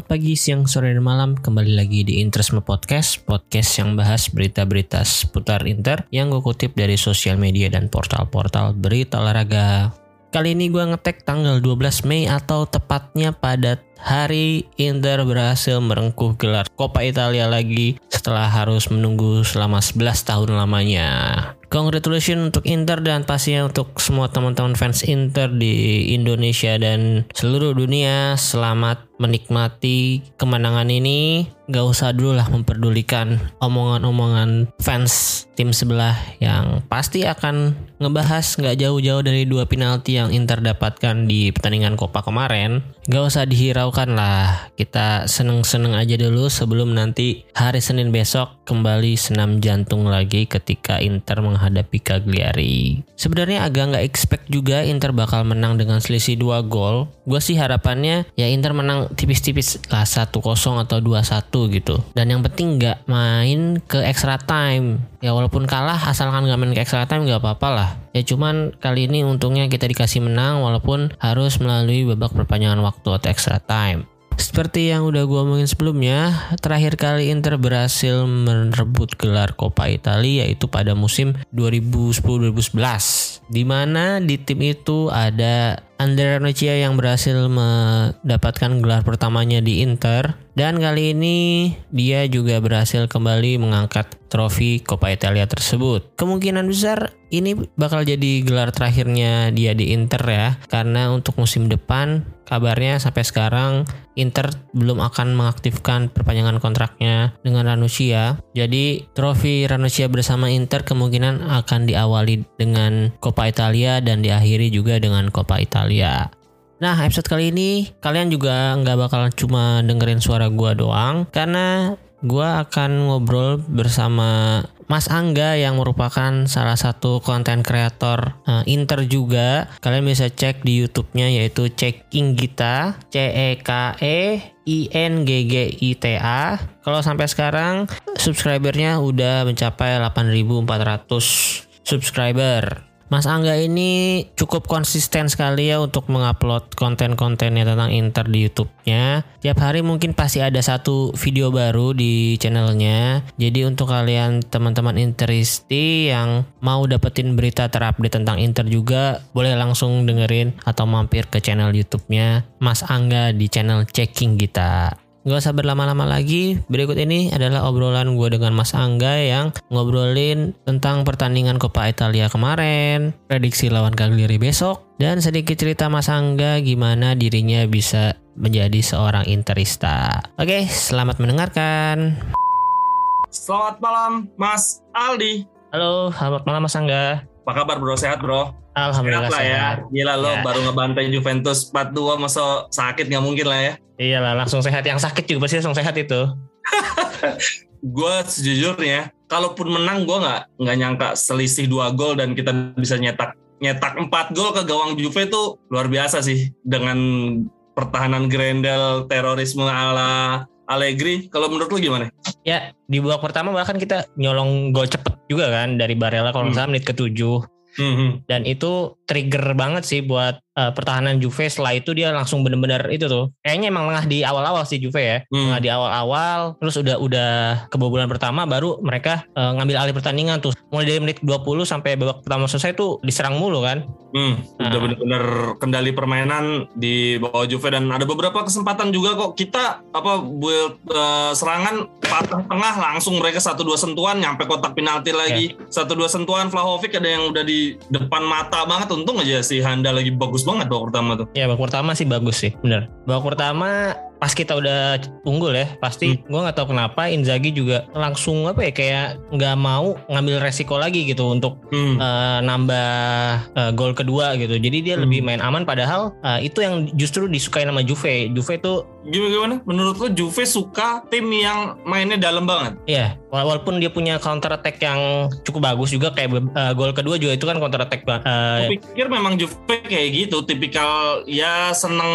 Selamat pagi, siang, sore, dan malam. Kembali lagi di Interisme Podcast, podcast yang bahas berita-berita seputar Inter yang gue kutip dari sosial media dan portal-portal berita olahraga. Kali ini gue ngetek tanggal 12 Mei atau tepatnya pada hari Inter berhasil merengkuh gelar Coppa Italia lagi setelah harus menunggu selama 11 tahun lamanya. Congratulations untuk Inter dan pastinya untuk semua teman-teman fans Inter di Indonesia dan seluruh dunia. Selamat menikmati kemenangan ini. Gak usah dulu lah memperdulikan omongan-omongan fans tim sebelah yang pasti akan ngebahas gak jauh-jauh dari dua penalti yang Inter dapatkan di pertandingan Copa kemarin. Gak usah dihiraukan lah. Kita seneng-seneng aja dulu sebelum nanti hari Senin besok kembali senam jantung lagi ketika Inter menghadapi Cagliari. Sebenarnya agak nggak expect juga Inter bakal menang dengan selisih 2 gol. Gue sih harapannya ya Inter menang tipis-tipis lah 1-0 atau 2-1 gitu. Dan yang penting nggak main ke extra time. Ya walaupun kalah asalkan nggak main ke extra time nggak apa-apa lah. Ya cuman kali ini untungnya kita dikasih menang walaupun harus melalui babak perpanjangan waktu atau extra time. Seperti yang udah gue omongin sebelumnya, terakhir kali Inter berhasil merebut gelar Coppa Italia yaitu pada musim 2010-2011. Di mana di tim itu ada Andre Ranocchia yang berhasil mendapatkan gelar pertamanya di Inter dan kali ini dia juga berhasil kembali mengangkat trofi Coppa Italia tersebut. Kemungkinan besar ini bakal jadi gelar terakhirnya dia di Inter ya karena untuk musim depan kabarnya sampai sekarang Inter belum akan mengaktifkan perpanjangan kontraknya dengan Ranocchia. Jadi trofi Ranocchia bersama Inter kemungkinan akan diawali dengan Coppa Italia dan diakhiri juga dengan Coppa Italia. Nah episode kali ini kalian juga nggak bakal cuma dengerin suara gua doang karena gua akan ngobrol bersama Mas Angga yang merupakan salah satu konten kreator uh, Inter juga. Kalian bisa cek di YouTube-nya yaitu Checking Gita, C E K E I N G G I T A. Kalau sampai sekarang subscribernya udah mencapai 8.400 subscriber. Mas Angga ini cukup konsisten sekali ya untuk mengupload konten-kontennya tentang Inter di YouTube-nya. Tiap hari mungkin pasti ada satu video baru di channelnya. Jadi untuk kalian teman-teman Interisti yang mau dapetin berita terupdate tentang Inter juga, boleh langsung dengerin atau mampir ke channel YouTube-nya Mas Angga di channel Checking Kita. Gak usah berlama-lama lagi, berikut ini adalah obrolan gue dengan Mas Angga yang ngobrolin tentang pertandingan Coppa Italia kemarin, prediksi lawan Cagliari besok, dan sedikit cerita Mas Angga gimana dirinya bisa menjadi seorang interista. Oke, selamat mendengarkan. Selamat malam, Mas Aldi. Halo, selamat malam Mas Angga. Apa kabar bro? Sehat bro? Alhamdulillah sehat lah ya. Gila lo Ya. baru ngebantai Juventus 4-2 masa sakit nggak mungkin lah ya. Iyalah, langsung sehat. Yang sakit juga pasti langsung sehat itu. Gue sejujurnya, kalaupun menang gue nggak nggak nyangka selisih 2 gol dan kita bisa nyetak nyetak 4 gol ke gawang Juve itu luar biasa sih dengan pertahanan Grendel terorisme ala Allegri. Kalau menurut lu gimana? Ya, di babak pertama bahkan kita nyolong gol cepet juga kan dari Barella kalau Hmm. salah menit ke-7. Hmm, hmm. dan itu trigger banget sih buat eh, pertahanan Juve setelah itu dia langsung bener-bener itu tuh. Kayaknya emang lengah di awal-awal sih Juve ya. Hmm. Lengah di awal-awal terus udah udah kebobolan pertama baru mereka eh, ngambil alih pertandingan tuh. Mulai dari menit 20 sampai babak pertama selesai tuh diserang mulu kan. Hmm, udah Ah. bener-bener kendali permainan di bawah Juve dan ada beberapa kesempatan juga kok kita apa build eh, serangan patah tengah langsung mereka satu dua sentuhan nyampe kotak penalti lagi satu dua sentuhan Vlahovic ada yang udah di depan mata banget untung aja si Handa lagi bagus banget babak pertama tuh Ya babak pertama sih bagus sih, bener. Babak pertama pas kita udah unggul ya, pasti gua nggak tahu kenapa Inzaghi juga langsung apa ya kayak nggak mau ngambil resiko lagi gitu untuk hmm. eh, nambah eh, gol kedua gitu. Jadi dia Hmm. lebih main aman padahal eh, itu yang justru disukai nama Juve. Juve tuh gimana gimana menurut lo Juve suka tim yang mainnya dalam banget ya wala- walaupun dia punya counter attack yang cukup bagus juga kayak eh, gol kedua juga itu kan counter attack Gue pikir memang Juve kayak gitu, tipikal ya seneng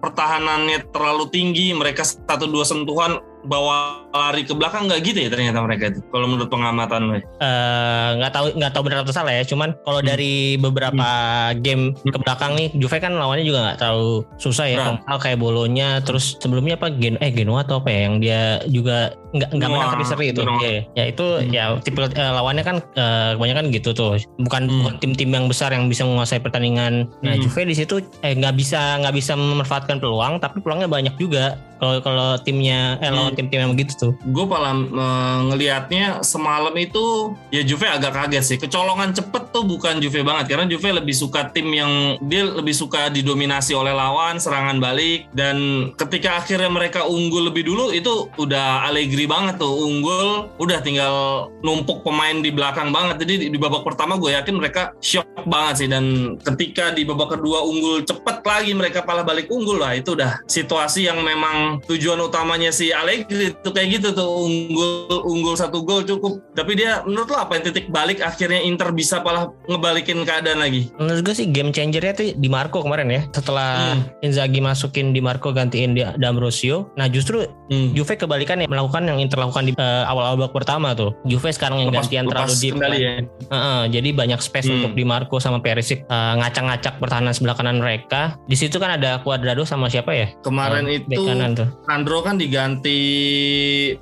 pertahanannya terlalu tinggi, mereka satu dua sentuhan bawa lari ke belakang nggak gitu ya ternyata mereka itu. Kalau menurut pengamatan lo. ya. eh, nggak tahu nggak tahu benar atau salah ya cuman kalau Hmm. dari beberapa game ke belakang nih Juve kan lawannya juga nggak terlalu susah ya. Kalau kayak Bolonya terus sebelumnya apa Gen eh Genoa atau apa ya yang dia juga nggak nggak menang tapi seri itu ya, ya itu Hmm. ya tipe eh, lawannya kan eh, kebanyakan gitu tuh bukan Hmm. bukan tim-tim yang besar yang bisa menguasai pertandingan nah Hmm. Juve di situ eh nggak bisa nggak bisa memanfaatkan peluang tapi peluangnya banyak juga kalau kalau timnya eh lawan Hmm. tim-tim yang begitu tuh Gue malah eh, ngelihatnya semalam itu ya Juve agak kaget sih. Kecolongan cepet tuh bukan Juve banget karena Juve lebih suka tim yang dia lebih suka didominasi oleh lawan, serangan balik dan ketika akhirnya mereka unggul lebih dulu itu udah Allegri banget tuh unggul, udah tinggal numpuk pemain di belakang banget. Jadi di, babak pertama gue yakin mereka shock banget sih dan ketika di babak kedua unggul cepet lagi mereka malah balik unggul lah itu udah situasi yang memang tujuan utamanya si Allegri itu kayak gitu tuh unggul unggul satu gol cukup tapi dia menurut lo apa yang titik balik akhirnya Inter bisa malah ngebalikin keadaan lagi Menurut gue sih game changernya tuh di Marco kemarin ya. Setelah Hmm. Inzaghi masukin di Marco gantiin di D'Ambrosio. Nah justru hmm. Juve kebalikan ya melakukan yang Inter lakukan di eh, awal-awal babak pertama tuh. Juve sekarang yang Lepas- gantian terlalu lepas deep. kendali kan. ya Heeh, jadi banyak space Hmm. untuk di Marco sama Perisic eh, ngacak-ngacak pertahanan sebelah kanan mereka. Di situ kan ada Cuadrado sama siapa ya? kemarin bek itu kanan tuh. Sandro kan diganti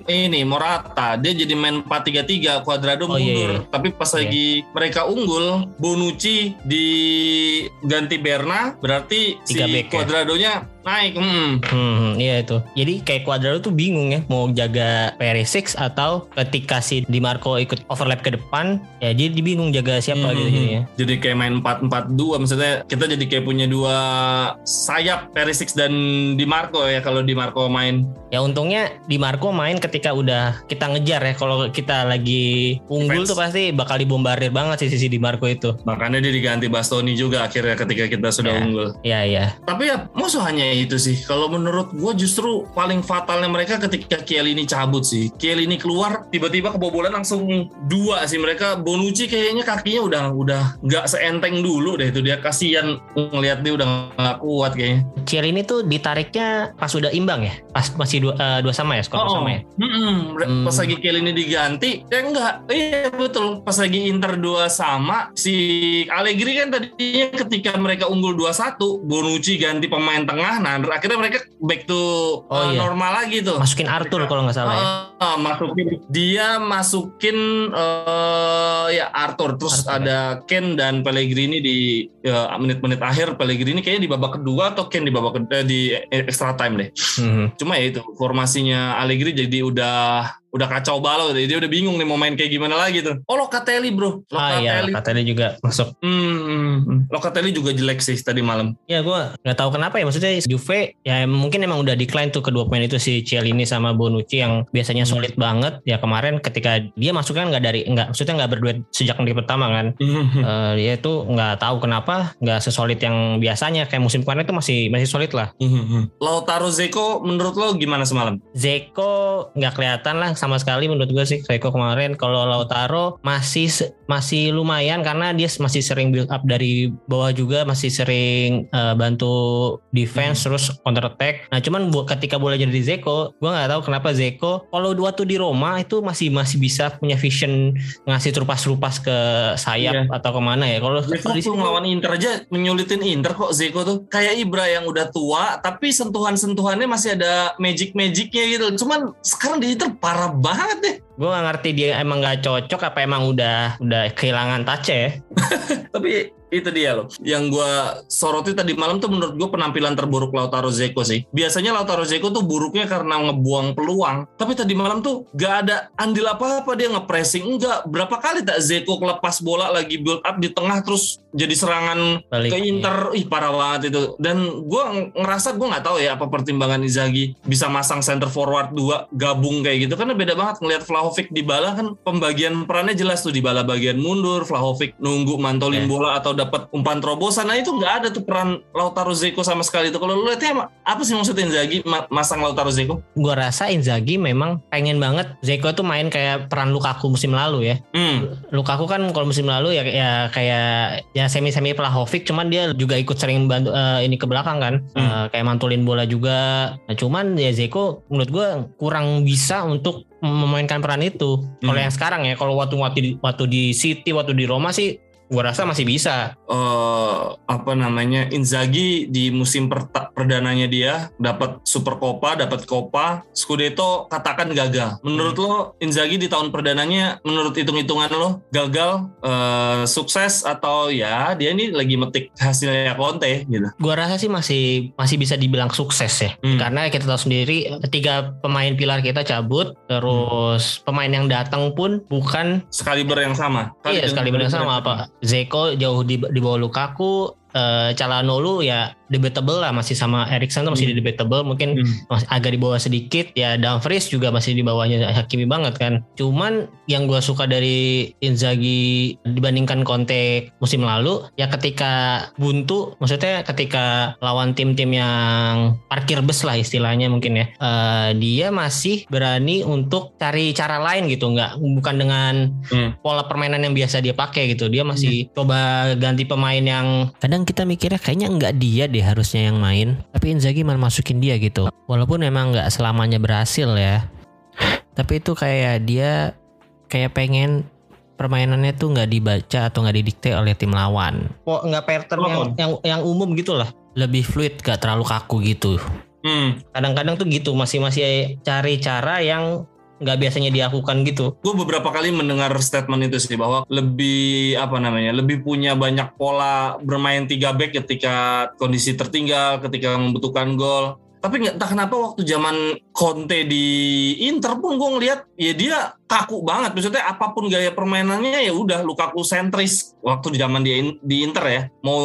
ini Morata dia jadi main 4-3-3 Cuadrado Oh, iya, mundur iya. tapi pas Iya. lagi mereka unggul Bonucci diganti Berna berarti si back ya? Naik hmm. Hmm, iya itu. Jadi kayak Cuadrado tuh bingung ya mau jaga Perisic atau ketika si Di Marco ikut overlap ke depan, ya dia bingung jaga siapa Hmm, gitu jadinya. hmm. Jadi kayak main 4-4-2 maksudnya kita jadi kayak punya dua sayap Perisic dan Di Marco ya kalau Di Marco main. Ya untungnya Di Marco main ketika udah kita ngejar ya. Kalau kita lagi unggul Defense. tuh pasti bakal dibombardir banget sih sisi Di Marco itu. Makanya dia diganti Bastoni juga akhirnya ketika kita sudah Ya. unggul. Iya iya. Tapi ya musuh hanya itu sih. Kalau menurut gue justru paling fatalnya mereka ketika Chiellini cabut sih. Chiellini keluar tiba-tiba kebobolan langsung dua sih mereka. Bonucci kayaknya kakinya udah udah nggak seenteng dulu deh itu dia kasihan ngelihat dia udah nggak kuat kayaknya. Ciel ini tuh ditariknya pas udah imbang ya. Pas masih dua, eh, dua sama ya skor dua sama ya. Mm-mm. Hmm. Pas lagi Chiellini diganti, ya enggak. Iya betul. Pas lagi Inter 2 sama, si Allegri kan tadinya ketika mereka unggul 2-1, Bonucci ganti pemain tengah. Nah, akhirnya mereka back to Oh, uh, iya. normal lagi tuh. Masukin Arthur kalau nggak salah ya. Ah, masukin dia masukin eh, ya Arthur terus Arthur, ada Ken dan Pellegrini di ya, menit-menit akhir Pellegrini kayaknya di babak kedua atau Ken di babak kedua di extra time deh Mhm. cuma ya itu formasinya Allegri jadi udah udah kacau balau dia udah bingung nih mau main kayak gimana lagi tuh oh Locatelli bro Ah iya, Locatelli juga masuk. hmm, hmm, hmm. Locatelli juga jelek sih tadi malam Ya gue nggak tahu kenapa ya maksudnya Juve ya mungkin emang udah decline tuh kedua pemain itu si Cielini sama Bonucci yang biasanya Hmm. solid banget ya kemarin ketika dia masuk kan nggak dari nggak maksudnya nggak berduet sejak di pertama kan Hmm. Eh, dia tuh nggak tahu kenapa nggak sesolid yang biasanya kayak musim kemarin itu masih masih solid lah Hmm. Lautaro Zeko menurut lo gimana semalam Zeko nggak kelihatan lah sama sekali menurut gue sih Zeko kemarin. Kalau Lautaro masih masih lumayan karena dia masih sering build up dari bawah juga, masih sering uh, bantu defense hmm. terus counter attack. Nah cuman bu ketika bola jadi di Zeko, gue nggak tahu kenapa Zeko kalau waktu di Roma itu masih masih bisa punya vision ngasih terupas-terupas ke sayap yeah. atau ke mana ya. Kalau di sini melawan Inter aja menyulitin Inter kok Zeko tuh kayak Ibra yang udah tua tapi sentuhan-sentuhannya masih ada magic-magicnya gitu. Cuman sekarang di Inter parah banget deh. Gue gak ngerti dia emang gak cocok apa emang udah udah kehilangan touch ya. tapi itu dia loh. Yang gue soroti tadi malam tuh menurut gue penampilan terburuk Lautaro Zeko sih. Biasanya Lautaro Zeko tuh buruknya karena ngebuang peluang. Tapi tadi malam tuh gak ada andil apa-apa dia ngepressing. Enggak. Berapa kali tak Zeko kelepas bola lagi build up di tengah terus jadi serangan Balik, ke Inter. Ih parah banget itu. Dan gue ngerasa gue nggak tahu ya apa pertimbangan Izagi bisa masang center forward dua gabung kayak gitu. Karena beda banget ngelihat Vlahovic di bala kan pembagian perannya jelas tuh di bala bagian mundur. Vlahovic nunggu mantolin yeah. bola atau dapat umpan terobosan. Nah itu nggak ada tuh peran Lautaro Zeko sama sekali itu. Kalau lu lihatnya apa sih maksudnya Inzaghi masang Lautaro Zeko? Gue rasa Inzaghi memang pengen banget Zeko tuh main kayak peran Lukaku musim lalu ya. Hmm. Lukaku kan kalau musim lalu ya, ya kayak ya semi semi Vlahovic, cuman dia juga ikut sering bantu uh, ini ke belakang kan, hmm. uh, kayak mantulin bola juga. Nah, cuman ya Zeko menurut gue kurang bisa untuk memainkan peran itu. Kalau hmm. yang sekarang ya, kalau waktu waktu di, waktu di City, waktu di Roma sih gue rasa masih bisa. Uh, apa namanya Inzaghi di musim per perdananya dia dapat Super Copa, dapat Copa, Scudetto katakan gagal. Menurut hmm. lo Inzaghi di tahun perdananya, menurut hitung-hitungan lo gagal, uh, sukses atau ya dia ini lagi metik hasilnya Conte gitu? Gue rasa sih masih masih bisa dibilang sukses ya, hmm. karena kita tahu sendiri ketiga pemain pilar kita cabut, terus hmm. pemain yang datang pun bukan sekaliber yang sama. Kali iya, sekaliber yang sama apa? Zeko jauh di, di bawah Lukaku, uh, Calhanoglu ya debatable lah masih sama Erikson tuh masih hmm. debatable mungkin hmm. masih agak di bawah sedikit ya Dumfries juga masih di bawahnya Hakimi banget kan cuman yang gue suka dari Inzaghi dibandingkan Conte musim lalu ya ketika buntu maksudnya ketika lawan tim-tim yang parkir bus lah istilahnya mungkin ya uh, dia masih berani untuk cari cara lain gitu nggak bukan dengan hmm. pola permainan yang biasa dia pakai gitu dia masih hmm. coba ganti pemain yang kadang kita mikirnya kayaknya nggak dia deh harusnya yang main tapi Inzaghi malah masukin dia gitu walaupun memang nggak selamanya berhasil ya tapi itu kayak dia kayak pengen permainannya tuh nggak dibaca atau nggak didikte oleh tim lawan. Kok nggak pattern oh. yang, yang yang umum gitu lah. Lebih fluid, gak terlalu kaku gitu. Hmm. Kadang-kadang tuh gitu masih masih cari cara yang nggak biasanya dilakukan gitu. Gue beberapa kali mendengar statement itu sih bahwa lebih apa namanya, lebih punya banyak pola bermain tiga back ketika kondisi tertinggal, ketika membutuhkan gol tapi nggak entah kenapa waktu zaman Conte di Inter pun gue ngeliat ya dia kaku banget. Maksudnya apa pun gaya permainannya ya udah Lukaku sentris waktu di zaman dia di Inter ya. Mau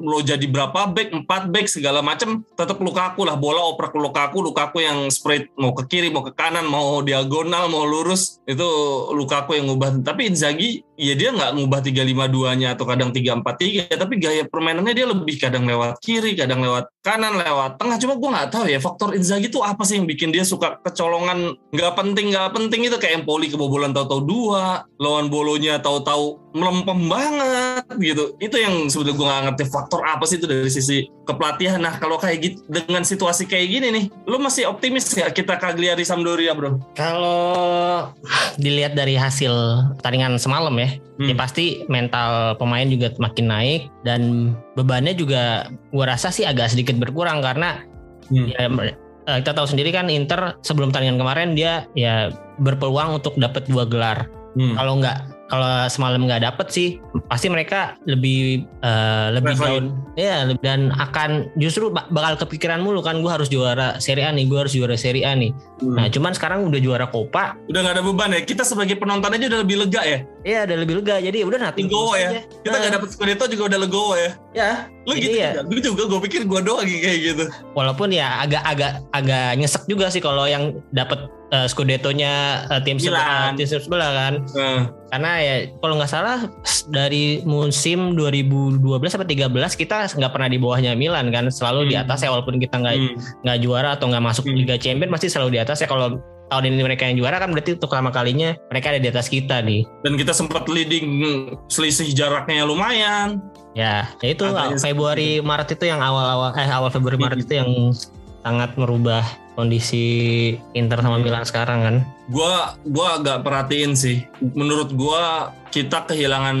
lo jadi berapa back empat back segala macam tetap Lukaku lah. Bola oper ke Lukaku Lukaku yang spread mau ke kiri mau ke kanan mau diagonal mau lurus. Itu Lukaku yang ngubah. Tapi Inzaghi ya dia nggak ngubah tiga lima duanya atau kadang tiga empat tiga. Tapi gaya permainannya dia lebih kadang lewat kiri kadang lewat kanan lewat tengah. Cuma gue nggak tahu ya faktor Inzaghi itu apa sih yang bikin dia suka kecolongan nggak penting nggak penting itu. Kayak Empoli kebobolan tahu-tahu dua lawan bolonya tahu-tahu melempem banget gitu itu yang sebetulnya gue nggak ngerti faktor apa sih itu dari sisi kepelatihan nah kalau kayak gitu dengan situasi kayak gini nih lo masih optimis ya kita Cagliari Sampdoria bro kalau dilihat dari hasil pertandingan semalam ya hmm. ya pasti mental pemain juga makin naik dan bebannya juga gue rasa sih agak sedikit berkurang karena Hmm. Ya, kita tahu sendiri kan Inter sebelum pertandingan kemarin dia ya berpeluang untuk dapat dua gelar. Hmm. Kalau nggak kalau semalam nggak dapet sih pasti mereka lebih uh, lebih down. ya? Dan akan justru bakal kepikiran mulu kan gue harus juara Serie A nih gue harus juara Serie A nih. Hmm. nah cuman sekarang udah juara Copa. Udah nggak ada beban ya? Kita sebagai penonton aja udah lebih lega ya? Iya udah lebih lega. Jadi udah nanti legowo ya? aja. kita nggak uh, dapet Scudetto juga udah legowo ya? Ya lu gitu ya gue juga gue pikir gue doang kayak gitu. Walaupun ya agak agak agak nyesek juga sih kalau yang dapet uh, Scudetto-nya uh, tim sebelah tim sebelah kan. Uh. Karena ya kalau nggak salah dari musim 2012 sampai 13 kita nggak pernah di bawahnya Milan kan, selalu hmm. di atas ya walaupun kita nggak hmm. nggak hmm. juara atau nggak masuk hmm. Liga Champions masih selalu di atas ya kalau tahun ini mereka yang juara kan berarti untuk pertama kalinya mereka ada di atas kita nih. Dan kita sempat leading selisih jaraknya lumayan. Ya, ya itu Februari Maret itu yang awal-awal eh awal Februari Maret itu yang sangat merubah kondisi Inter sama Milan sekarang kan. Gua gua agak perhatiin sih. Menurut gua kita kehilangan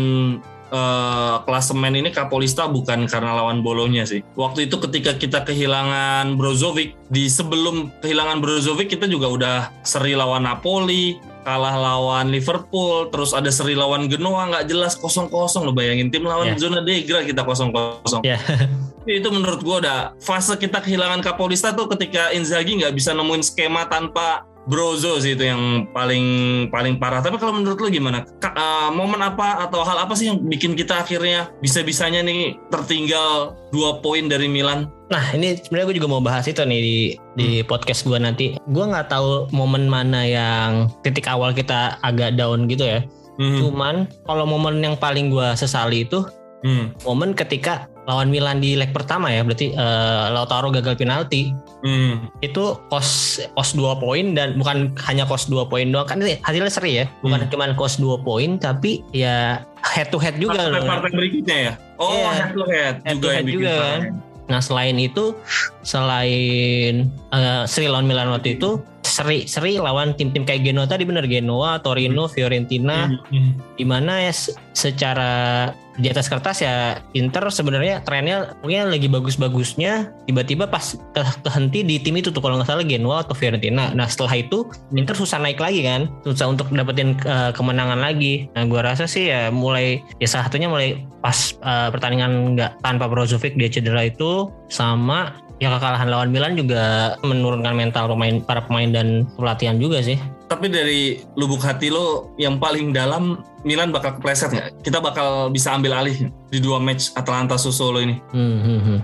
eh, klasemen ini Kapolista bukan karena lawan Bolonya sih. Waktu itu ketika kita kehilangan Brozovic di sebelum kehilangan Brozovic kita juga udah seri lawan Napoli, kalah lawan Liverpool, terus ada seri lawan Genoa nggak jelas kosong-kosong lo bayangin tim lawan Ya. zona degra kita kosong-kosong. Ya. itu menurut gua udah fase kita kehilangan Kapolista tuh ketika Inzaghi nggak bisa nemuin skema tanpa Brozo sih itu yang paling paling parah. Tapi kalau menurut lu gimana? Ka- eh, momen apa atau hal apa sih yang bikin kita akhirnya bisa-bisanya nih tertinggal dua poin dari Milan? Nah ini sebenarnya gue juga mau bahas itu nih di di podcast gue nanti. Gue nggak tahu momen mana yang titik awal kita agak down gitu ya. Hmm. Cuman kalau momen yang paling gue sesali itu Hmm. momen ketika lawan Milan di leg pertama ya, berarti eh, Lautaro gagal penalti. Hmm. Itu kos kos 2 poin dan bukan hanya kos 2 poin doang kan ini hasilnya seri ya. Bukan Hmm. cuma kos 2 poin tapi ya head to head juga loh. Partai berikutnya ya? Oh, Iya. head to head, Head to juga head yang bikin juga kan. Nah selain itu, selain eh, seri lawan Milan waktu itu, seri seri lawan tim-tim kayak Genoa tadi bener Genoa, Torino, Fiorentina, Hmm. Hmm. di mana ya se- secara di atas kertas ya Inter sebenarnya trennya mungkin lagi bagus-bagusnya tiba-tiba pas ke- kehenti di tim itu tuh kalau nggak salah Genoa atau Fiorentina. Nah setelah itu Inter susah naik lagi kan, susah untuk dapetin eh, kemenangan lagi. Nah gua rasa sih ya mulai ya salah satunya mulai pas eh, pertandingan nggak tanpa Brozovic dia cedera itu sama ya kekalahan lawan Milan juga menurunkan mental pemain para pemain dan pelatihan juga sih. Tapi dari lubuk hati lo yang paling dalam Milan bakal kepleset nggak? Kita bakal bisa ambil alih di dua match Atalanta Sassuolo ini. Hmm, hmm, hmm.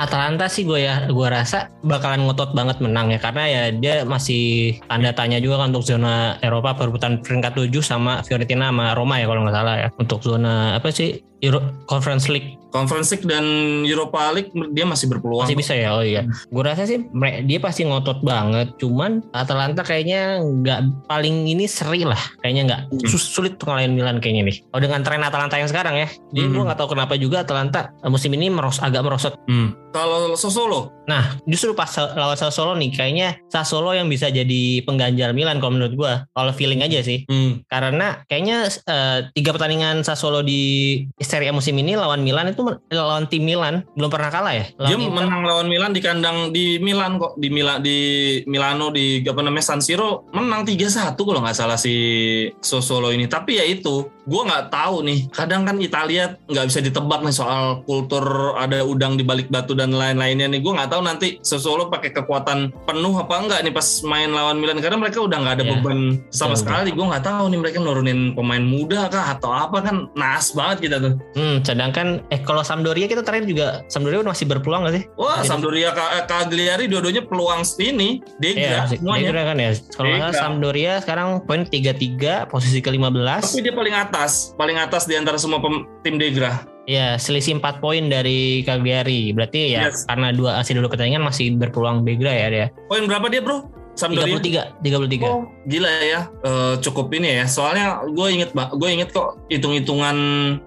Atalanta sih gue ya gue rasa bakalan ngotot banget menang ya karena ya dia masih tanda tanya juga kan untuk zona Eropa perebutan peringkat 7 sama Fiorentina sama Roma ya kalau nggak salah ya untuk zona apa sih Euro Conference League Conference League dan Europa League dia masih berpeluang. masih bisa ya oh iya gue rasa sih dia pasti ngotot banget cuman Atalanta kayaknya nggak paling ini seri lah kayaknya nggak Hmm. sulit untuk ngalahin Milan kayaknya nih oh dengan tren Atalanta yang sekarang ya jadi Hmm. gue nggak tahu kenapa juga Atalanta eh, musim ini meros agak merosot Hmm. Kalau Sassuolo, Nah, justru pas lawan Sassuolo nih, kayaknya Sassuolo yang bisa jadi pengganjal Milan kalau menurut gua. Kalau feeling aja sih. hmm. Karena kayaknya eh, tiga pertandingan Sassuolo di Serie A musim ini lawan Milan itu men- lawan tim Milan belum pernah kalah ya. dia Lawan Inter. menang lawan Milan di kandang di Milan kok di Milan di Milano di apa namanya San Siro menang 3-1 kalau nggak salah si Sassuolo ini. Tapi ya itu, gua nggak tahu nih. Kadang kan Italia nggak bisa ditebak nih soal kultur ada udang di balik batu dan lain-lainnya nih. Gue nggak tahu nanti Sassuolo pakai kekuatan penuh apa enggak nih pas main lawan Milan karena mereka udah nggak ada Ya. beban sama Betul, sekali. Gue nggak tahu nih mereka nurunin pemain muda kah atau apa kan naas banget kita tuh. Hmm, sedangkan eh kalau Sampdoria kita terakhir juga Sampdoria masih berpeluang gak sih? Wah, Gitu. Sampdoria eh, Cagliari dua-duanya peluang ini, Degra Iya, semuanya. Kan ya. Kalau nggak. Sampdoria sekarang poin 33, posisi ke-15. Tapi dia paling atas, paling atas di antara semua pem- tim Degra. Ya, selisih 4 poin dari Cagliari. Berarti ya Yes. karena dua hasil dua pertandingan masih berpeluang Begra ya dia. Poin berapa dia, Bro? Sampdoria. 33, 33. Oh, gila ya. Eh, cukup ini ya. Soalnya gue inget gue inget kok hitung-hitungan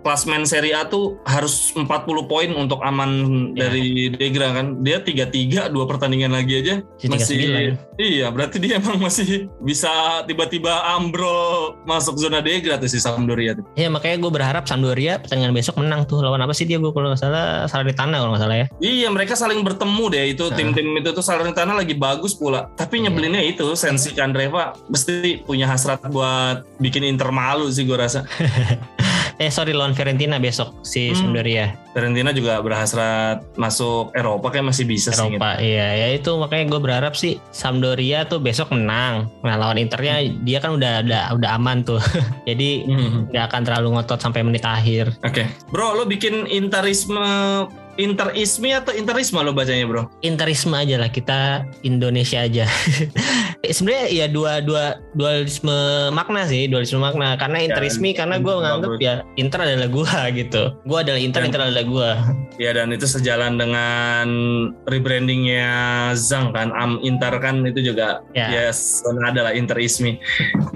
klasmen Serie A tuh harus 40 poin untuk aman Ya. dari Degra kan. Dia 3-3 dua pertandingan lagi aja Si masih Iya, berarti dia emang masih bisa tiba-tiba ambrol masuk zona Degra tuh si Sampdoria tuh. Ya makanya gue berharap Sampdoria pertandingan besok menang tuh lawan apa sih dia gue kalau nggak salah Salernitana kalau nggak salah ya. Iya mereka saling bertemu deh itu Nah. tim-tim itu tuh Salernitana lagi bagus pula. Tapi Iya. Nyebelinnya itu Sensi Candreva mesti punya hasrat buat bikin Inter malu sih gue rasa. Eh sorry lawan Fiorentina besok si Hmm. Sampdoria Fiorentina juga berhasrat masuk Eropa kayak masih bisa sih. gitu. Eropa. Iya ya itu makanya gue berharap sih Sampdoria tuh besok menang. Nah lawan Internya dia kan udah udah udah aman tuh. Jadi Hmm. nggak akan terlalu ngotot sampai menit akhir. Oke, bro, lo bikin interisme, interisme atau interisme lo bacanya, bro? Interisme aja lah kita Indonesia aja. sebenarnya ya dua dua dualisme makna sih dualisme makna karena interismi Ya, karena gue menganggap ya Inter adalah gue gitu gue adalah Inter Dan- Inter adalah gue Ya dan itu sejalan dengan rebrandingnya Zhang kan, Am Inter kan itu juga Ya. ya zona adalah Interismi.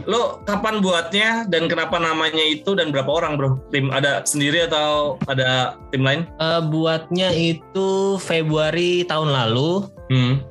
Lo kapan buatnya dan kenapa namanya itu dan berapa orang bro? Tim ada sendiri atau ada tim lain? Eh, buatnya itu Februari tahun lalu Hmm.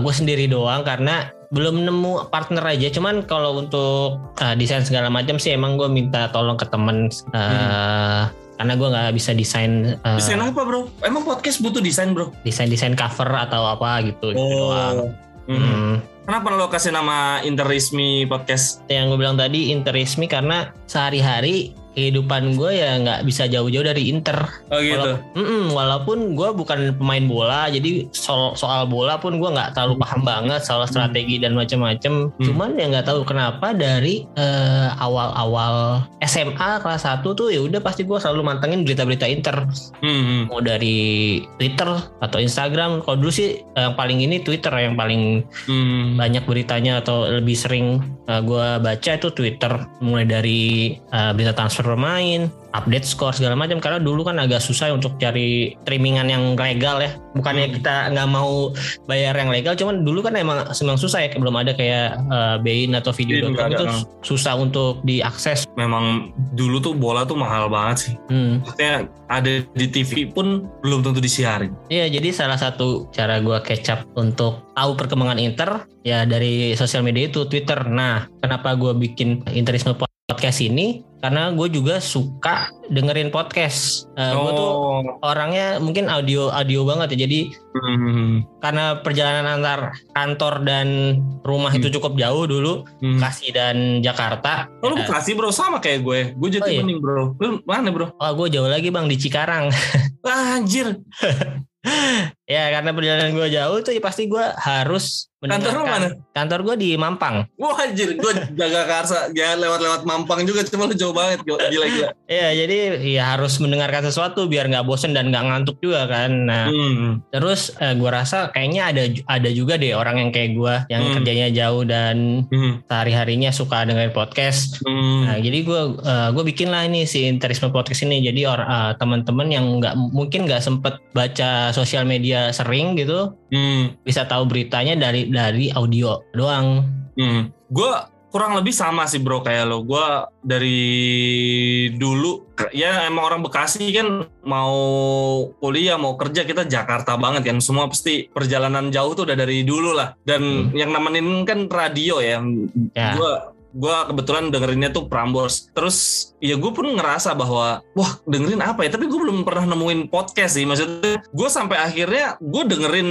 gue sendiri doang karena belum nemu partner aja cuman kalau untuk eh, desain segala macam sih emang gue minta tolong ke temen eh, karena gue nggak bisa desain eh, Desain apa bro? Emang podcast butuh desain bro? desain desain cover atau apa gitu, gitu doang. Hmm. Hmm. Kenapa lo kasih nama Interismi Podcast? yang gue bilang tadi interismi karena sehari-hari kehidupan gue ya nggak bisa jauh-jauh dari Inter. Oh gitu. Walaupun, Mm-mm, walaupun gue bukan pemain bola, jadi soal, soal bola pun gue nggak terlalu paham banget soal strategi dan macam-macam. Hmm. Cuman ya nggak tahu kenapa dari eh, awal-awal SMA kelas 1 tuh ya udah pasti gue selalu mantengin berita-berita Inter Hmm, hmm. mau dari Twitter atau Instagram. Kalau dulu sih yang paling ini Twitter yang paling Hmm. banyak beritanya atau lebih sering gue baca itu Twitter mulai dari uh, berita transfer pemain, update skor segala macam karena dulu kan agak susah untuk cari streamingan yang legal ya. Bukannya Hmm. kita nggak mau bayar yang legal, cuman dulu kan emang memang susah ya belum ada kayak uh, Bein atau Bein ada, itu no. susah untuk diakses. Memang dulu tuh bola tuh mahal banget sih. Hmm. Maksudnya ada di TV pun belum tentu disiarin. Iya, jadi salah satu cara gua catch up untuk tahu perkembangan Inter ya dari sosial media itu Twitter. Nah, kenapa gua bikin Interisme podcast ini? Karena gue juga suka dengerin podcast. Eh, Gue tuh oh. orangnya mungkin audio audio banget ya. Jadi Hmm. karena perjalanan antar kantor dan rumah itu cukup jauh dulu, Hmm. Bekasi dan Jakarta. Oh, lu Ya, Bekasi bro sama kayak gue. Gue jadi Oh, iya? bening bro. Lu mana bro? Oh, gue jauh lagi bang di Cikarang. Anjir. ya karena perjalanan gue jauh tuh ya pasti gue harus Kantor lu mendengarkan. mana? Kantor gue di Mampang. Wah anjir. Gue jaga karsa. Ya lewat-lewat Mampang juga. Cuma lu jauh banget. Gila-gila. Iya, jadi ya harus mendengarkan sesuatu biar nggak bosen dan nggak ngantuk juga kan. Nah, Hmm. terus eh, gua rasa kayaknya ada ada juga deh orang yang kayak gua yang Hmm. kerjanya jauh dan Hmm. sehari harinya suka dengerin podcast. Hmm. Nah, jadi gua eh, gua bikin lah ini si Interisme Podcast ini. Jadi or, eh, teman-teman yang nggak mungkin nggak sempet baca sosial media sering gitu Hmm. bisa tahu beritanya dari dari audio doang. Hmm. Gue kurang lebih sama sih bro kayak lo. Gue dari dulu ya emang orang Bekasi kan mau kuliah mau kerja kita Jakarta banget kan. Semua pasti perjalanan jauh tuh udah dari dulu lah. Dan yang nemenin kan radio ya. Ya. Gue gua kebetulan dengerinnya tuh Prambors. Terus ya gue pun ngerasa bahwa wah dengerin apa ya? Tapi gue belum pernah nemuin podcast sih. Maksudnya gue sampai akhirnya gue dengerin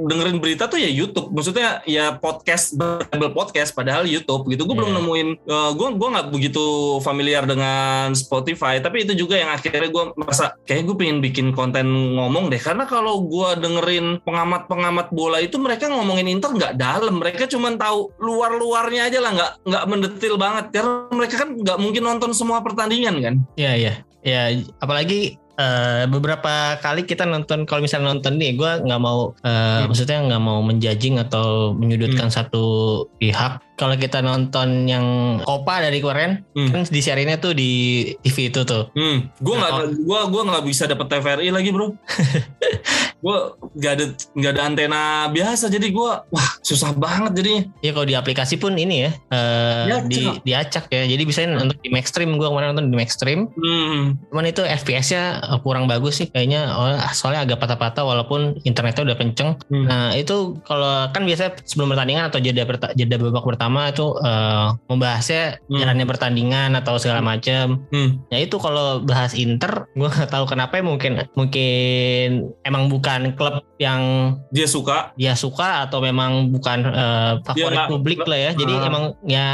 dengerin berita tuh ya YouTube. Maksudnya ya podcast Bible podcast padahal YouTube gitu. Gue belum Iya. nemuin. gue gue nggak begitu familiar dengan Spotify. Tapi itu juga yang akhirnya gue merasa kayak gue pengen bikin konten ngomong deh. Karena kalau gue dengerin pengamat-pengamat bola itu mereka ngomongin Inter nggak dalam. Mereka cuma tahu luar-luarnya aja lah. Nggak nggak mendetil banget. Karena mereka kan nggak mungkin nonton semua pertandingan kan. Iya iya. Ya apalagi eh, beberapa kali kita nonton kalau misalnya nonton nih gue nggak mau eh, maksudnya nggak mau menjudging atau menyudutkan satu pihak. Kalau kita nonton yang Copa dari kemarin Hmm. kan disiarinnya tuh di TV itu tuh. Hmm, gue nggak, Nah, gua gua nggak bisa dapet TVRI lagi bro. gue nggak ada nggak ada antena biasa, jadi gue wah susah banget jadinya. Ya kalau di aplikasi pun ini ya eh, Diacak. di diacak ya. Jadi bisa untuk di Maxstream gue kemarin nonton di Maxstream. Hmm, Cuman itu FPS-nya eh, kurang bagus sih kayaknya oh, soalnya agak patah-patah walaupun internetnya udah kenceng. Hmm. Nah itu kalau kan biasanya sebelum pertandingan atau jeda jeda babak pertama itu eh, membahasnya Hmm. jalannya pertandingan atau segala macam. hmm, Ya itu kalau bahas Inter, gue nggak tahu kenapa ya mungkin mungkin emang bukan klub yang dia suka. dia suka atau memang bukan eh, favorit nggak- publik lah ya. Jadi Ah. emang ya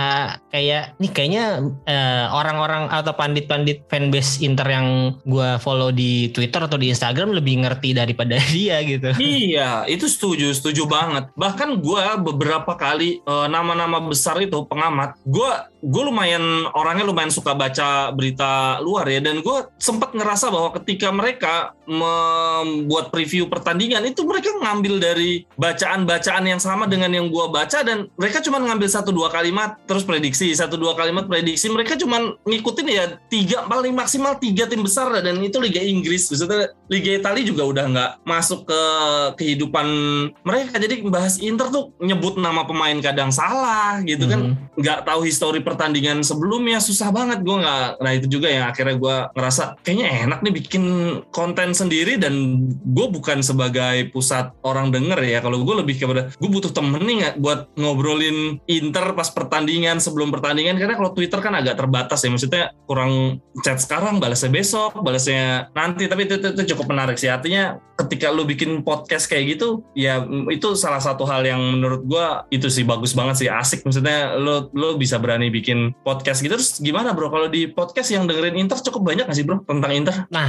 kayak nih kayaknya eh, orang-orang atau pandit-pandit fanbase Inter yang gua follow di Twitter atau di Instagram lebih ngerti daripada dia gitu. Iya, itu setuju, setuju banget. Bahkan gue beberapa kali nama-nama besar itu pengamat, gue gue lumayan orangnya lumayan suka baca berita luar ya, dan gue sempat ngerasa bahwa ketika mereka membuat preview pertandingan itu mereka ngambil dari bacaan-bacaan yang sama dengan yang gua baca. Dan mereka cuma ngambil satu dua kalimat terus prediksi. Satu dua kalimat prediksi mereka cuma ngikutin ya tiga paling maksimal tiga tim besar. Dan itu Liga Inggris maksudnya Liga Italia juga udah nggak masuk ke kehidupan mereka. Jadi bahas Inter tuh nyebut nama pemain kadang salah gitu kan. Mhm. nggak tahu histori pertandingan sebelumnya susah banget. Gue nggak nah itu juga yang akhirnya gue ngerasa kayaknya enak nih bikin konten sendiri dan gue bukan sebagai pusat orang denger ya. Kalau gue lebih kepada gue butuh temen nih nggak buat ngobrolin Inter pas pertandingan sebelum pertandingan. Karena kalau Twitter kan agak terbatas ya. Maksudnya kurang chat sekarang balasnya besok balasnya nanti. Tapi itu, itu, itu cukup menarik sih. Artinya ketika lu bikin podcast kayak gitu ya itu salah satu hal yang menurut gua itu sih bagus banget sih. Asik maksudnya lo lo bisa berani bikin podcast gitu terus gimana bro kalau di podcast yang dengerin Inter cukup banyak gak sih bro tentang Inter Nah,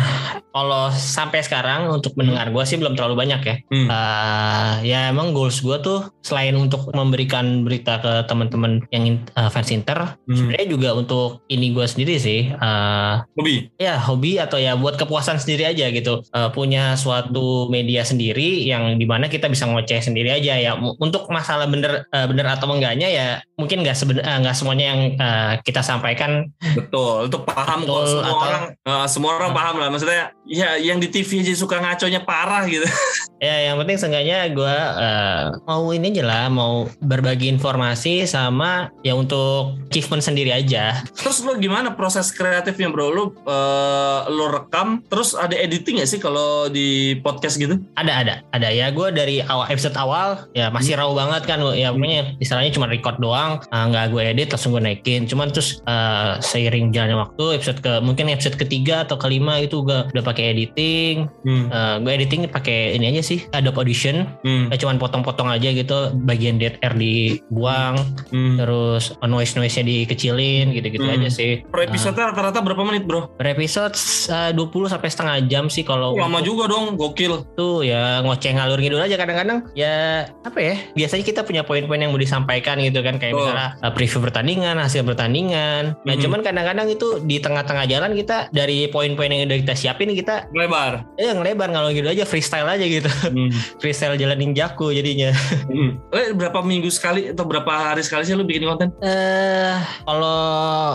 kalau sampai sekarang untuk mendengar gue sih belum terlalu banyak ya. Hmm. Eh, ya emang goals gue tuh selain untuk memberikan berita ke teman-teman yang eh, fans Inter, Hmm. sebenarnya juga untuk ini gue sendiri sih. eh, Bobby ya hobi atau ya buat kepuasan sendiri aja gitu. Eh, punya suatu media sendiri yang di mana kita bisa ngoceh sendiri aja ya. Untuk masalah bener eh, bener atau enggaknya ya yeah. Mungkin nggak seben- eh, nggak semuanya yang eh, kita sampaikan betul untuk paham kok Betul, semua atau- orang eh, semua orang Ah. paham lah maksudnya ya yang di TV aja suka ngaconya parah gitu Ya yang penting seenggaknya gue mau ini aja lah mau berbagi informasi sama ya untuk achievement sendiri aja. Terus lo gimana proses kreatifnya bro? Lo eh, lo rekam, terus ada editing gak sih kalau di podcast gitu? Ada ada ada ya gue dari awal episode awal ya masih raw banget kan ya pokoknya istilahnya cuma record doang ah, nggak gue edit langsung gue naikin. Cuman terus eh, seiring jalannya waktu episode ke mungkin episode ketiga atau kelima itu gue udah pakai editing. Hmm. Eh, gue editing pakai ini aja sih Adobe Audition. Hmm. Ya, cuman potong-potong aja gitu bagian dead air dibuang Hmm. terus noise noise nya dikecilin gitu-gitu Hmm. aja sih Per episode rata-rata berapa menit bro? per episode uh, 20 sampai setengah jam sih kalau lama juga dong, gokil. tuh ya ngoceh ngalur ngidul aja kadang-kadang ya apa ya biasanya kita punya poin-poin yang mau disampaikan gitu kan kayak Oh. misalnya uh, preview pertandingan hasil pertandingan nah Mhm. cuman kadang-kadang itu di tengah-tengah jalan kita dari poin-poin yang udah kita siapin kita Lebar. ya ngelebar ngalur ngidul aja freestyle aja gitu Hmm. freestyle jalan ninjaku jadinya Hmm. Eh, berapa minggu sekali atau berapa hari sekali sih lo bikin konten? Eh, kalau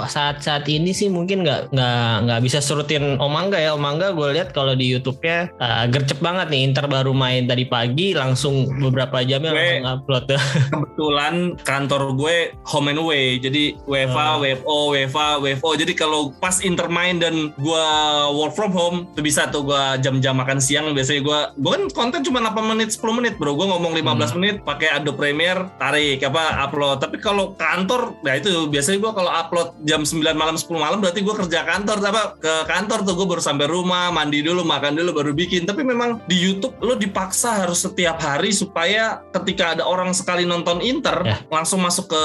saat-saat ini sih mungkin nggak nggak nggak bisa surutin Omangga ya. Omangga gue lihat kalau di YouTube-nya eh, gercep banget nih. Inter baru main tadi pagi, langsung beberapa jamnya langsung upload. Kebetulan kantor gue home and away, jadi WFA, Oh. WFO, WFA, WFO. Jadi kalau pas Inter main dan gue work from home, tuh bisa tuh gue jam-jam makan siang. Biasanya gue, gue kan konten cuma 8 menit, 10 menit bro. Gue ngomong 15 menit, pakai Adobe Premiere, tarik apa upload. Tapi kalau kantor, nah itu biasanya gue kalau upload jam 9 malam 10 malam berarti gue kerja kantor. Apa ke kantor tuh gue baru sampai rumah, mandi dulu, makan dulu, baru bikin. Tapi memang di YouTube lo dipaksa harus setiap hari supaya ketika ada orang sekali nonton Inter Ya. langsung masuk ke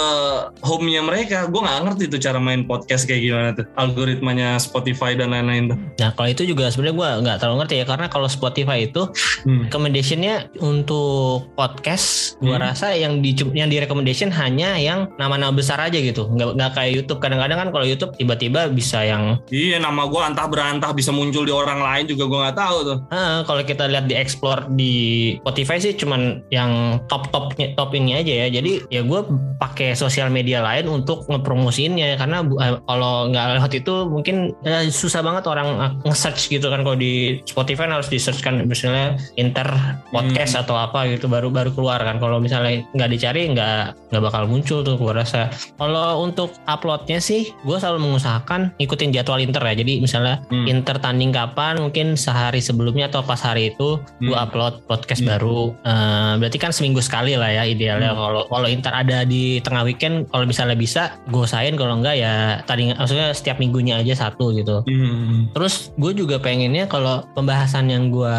home-nya mereka. Gue nggak ngerti tuh cara main podcast kayak gimana tuh, algoritmanya Spotify dan lain-lain tuh. Nah kalau itu juga sebenarnya gue nggak terlalu ngerti ya karena kalau Spotify itu recommendationnya untuk podcast gue Hmm. rasa yang di yang di recommendation hanya yang nama-nama besar aja gitu nggak nggak kayak YouTube kadang-kadang kan kalau YouTube tiba-tiba bisa yang Iya, nama gue antah berantah bisa muncul di orang lain juga gue nggak tahu tuh. Ah, kalau kita lihat di explore di Spotify sih cuman yang top topnya top ini aja ya. Jadi ya gue pakai sosial media lain untuk ngepromosiinnya karena eh, kalau nggak lewat itu mungkin eh, susah banget orang eh, nge-search gitu kan kalau di Spotify harus di search kan misalnya Inter podcast atau apa gitu baru baru keluar kan. Kalau misalnya nggak dicari nggak nggak bakal muncul tuh gue rasa. Kalau untuk uploadnya sih gue selalu mengusahakan ikutin jadwal Inter ya. Jadi misalnya Hmm. Inter tanding kapan mungkin sehari sebelumnya atau pas hari itu gue Hmm. upload podcast Hmm. baru Eh, berarti kan seminggu sekali lah ya idealnya Hmm. kalau kalau Inter ada di tengah weekend kalau misalnya bisa gue usahain kalau enggak ya tadi maksudnya setiap minggunya aja satu gitu Hmm. Terus gue juga pengennya kalau pembahasan yang gue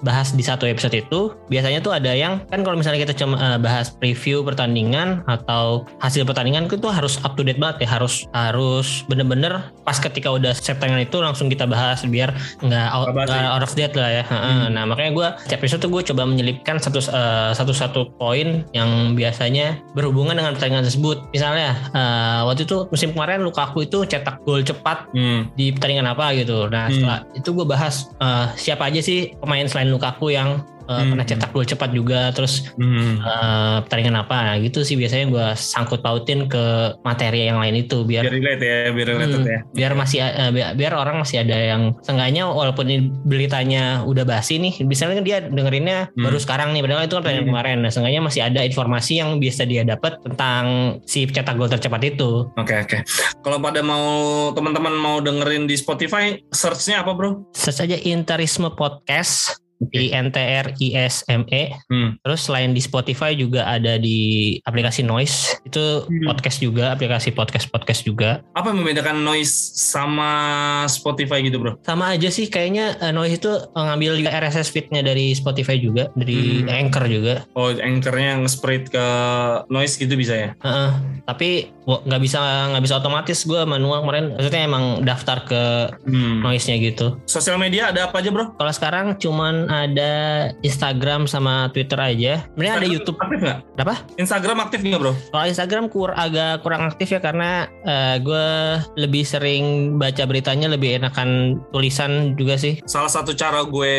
bahas di satu episode itu biasanya tuh ada yang kan kalau misalnya kita cuma eh, bahas preview pertandingan atau hasil pertandingan itu harus up to date banget ya harus harus bener-bener pas ketika udah set tayangan itu langsung kita bahas biar nggak out, nggak out of date lah ya. Hmm. Nah makanya gue setiap episode tuh gue coba menyelipkan satu eh, satu-satu poin yang biasanya berhubungan dengan pertandingan tersebut. Misalnya eh, waktu itu musim kemarin Lukaku itu cetak gol cepat Hmm. di pertandingan apa gitu. Nah Hmm. setelah itu gue bahas eh, siapa aja sih pemain selain Lukaku yang uh, Hmm. pernah cetak gol cepat juga terus Hmm. uh, pertandingan apa nah, gitu sih biasanya gue sangkut pautin ke materi yang lain itu biar Biar relate ya, biar related Hmm, ya. biar masih uh, biar, biar orang masih ada yang seenggaknya walaupun ini beritanya udah basi nih misalnya kan dia dengerinnya Hmm. baru sekarang nih padahal itu kan pertandingan Hmm. kemarin nah seenggaknya masih ada informasi yang bisa dia dapat tentang si cetak gol tercepat itu Oke oke. Kalau pada mau teman-teman mau dengerin di Spotify, searchnya apa bro? search aja Interisme Podcast I N T R I S M E Hmm. terus selain di Spotify juga ada di aplikasi Noise itu Hmm. podcast juga aplikasi podcast podcast juga Apa yang membedakan noise sama Spotify gitu bro? sama aja sih kayaknya eh, Noise itu ngambil juga RSS feednya dari Spotify juga dari Hmm. Anchor juga Oh anchornya nge-spread ke noise gitu bisa ya? Heeh. tapi wo- nggak bisa nggak bisa otomatis gue manual kemarin maksudnya emang daftar ke Hmm. Noise-nya gitu Sosial media ada apa aja bro? kalau sekarang cuman ada Instagram sama Twitter aja sebenarnya ada YouTube Aktif nggak? apa Instagram aktif nggak bro? Kalau Instagram kur agak kurang aktif ya karena gue lebih sering baca beritanya lebih enakan tulisan juga sih. Salah satu cara gue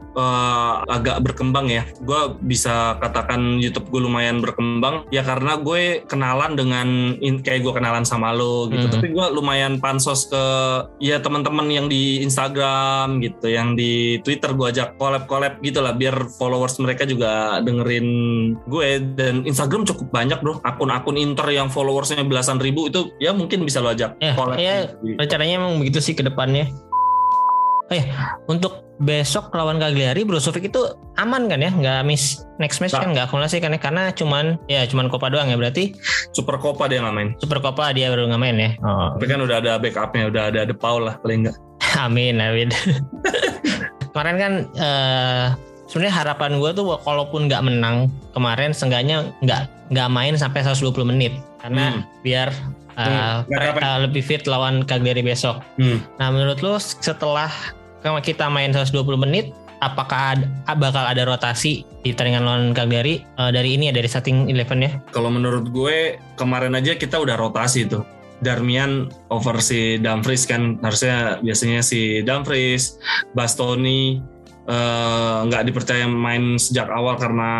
eh, agak berkembang ya, gue bisa katakan YouTube gue lumayan berkembang ya karena gue kenalan dengan kayak gue kenalan sama lo gitu. Mhm. Tapi gue lumayan pansos ke ya teman-teman yang di Instagram gitu, yang di Twitter gue ajak collab-collab gitu lah biar followers mereka juga dengerin gue dan Instagram cukup banyak bro. Akun-akun Inter yang followersnya belasan ribu itu ya mungkin bisa lo ajak Ya, collab. ya, Di- rencananya emang begitu sih ke depannya. Oh ya, untuk besok lawan Cagliari Brozovic itu aman kan ya? Nggak miss next match Nggak. kan? Nggak akumulasi kan ya? Karena cuman ya cuman Copa doang ya berarti Super Copa dia nggak main. Super Copa dia baru nggak main ya. Oh, Tapi kan udah ada backupnya, udah ada De Paul lah paling nggak. amin amin. kemarin kan eh sebenarnya harapan gue tuh kalaupun nggak menang kemarin seenggaknya nggak nggak main sampai 120 menit karena Hmm. biar eh, Hmm, lebih fit lawan Cagliari besok. Hmm. Nah menurut lo setelah kita main 120 menit apakah ada- bakal ada rotasi di pertandingan lawan Cagliari eh, dari ini ya dari starting eleven ya? Kalau menurut gue kemarin aja kita udah rotasi tuh. Darmian over si Dumfries kan harusnya biasanya si Dumfries, Bastoni eh, nggak dipercaya main sejak awal karena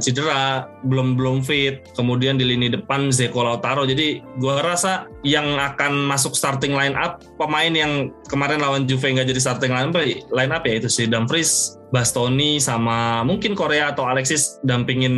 cedera, belum belum fit. Kemudian di lini depan Zeko Lautaro. Jadi gua rasa yang akan masuk starting line up pemain yang kemarin lawan Juve nggak jadi starting line up, line up ya itu si Dumfries, Bastoni sama mungkin Korea atau Alexis dampingin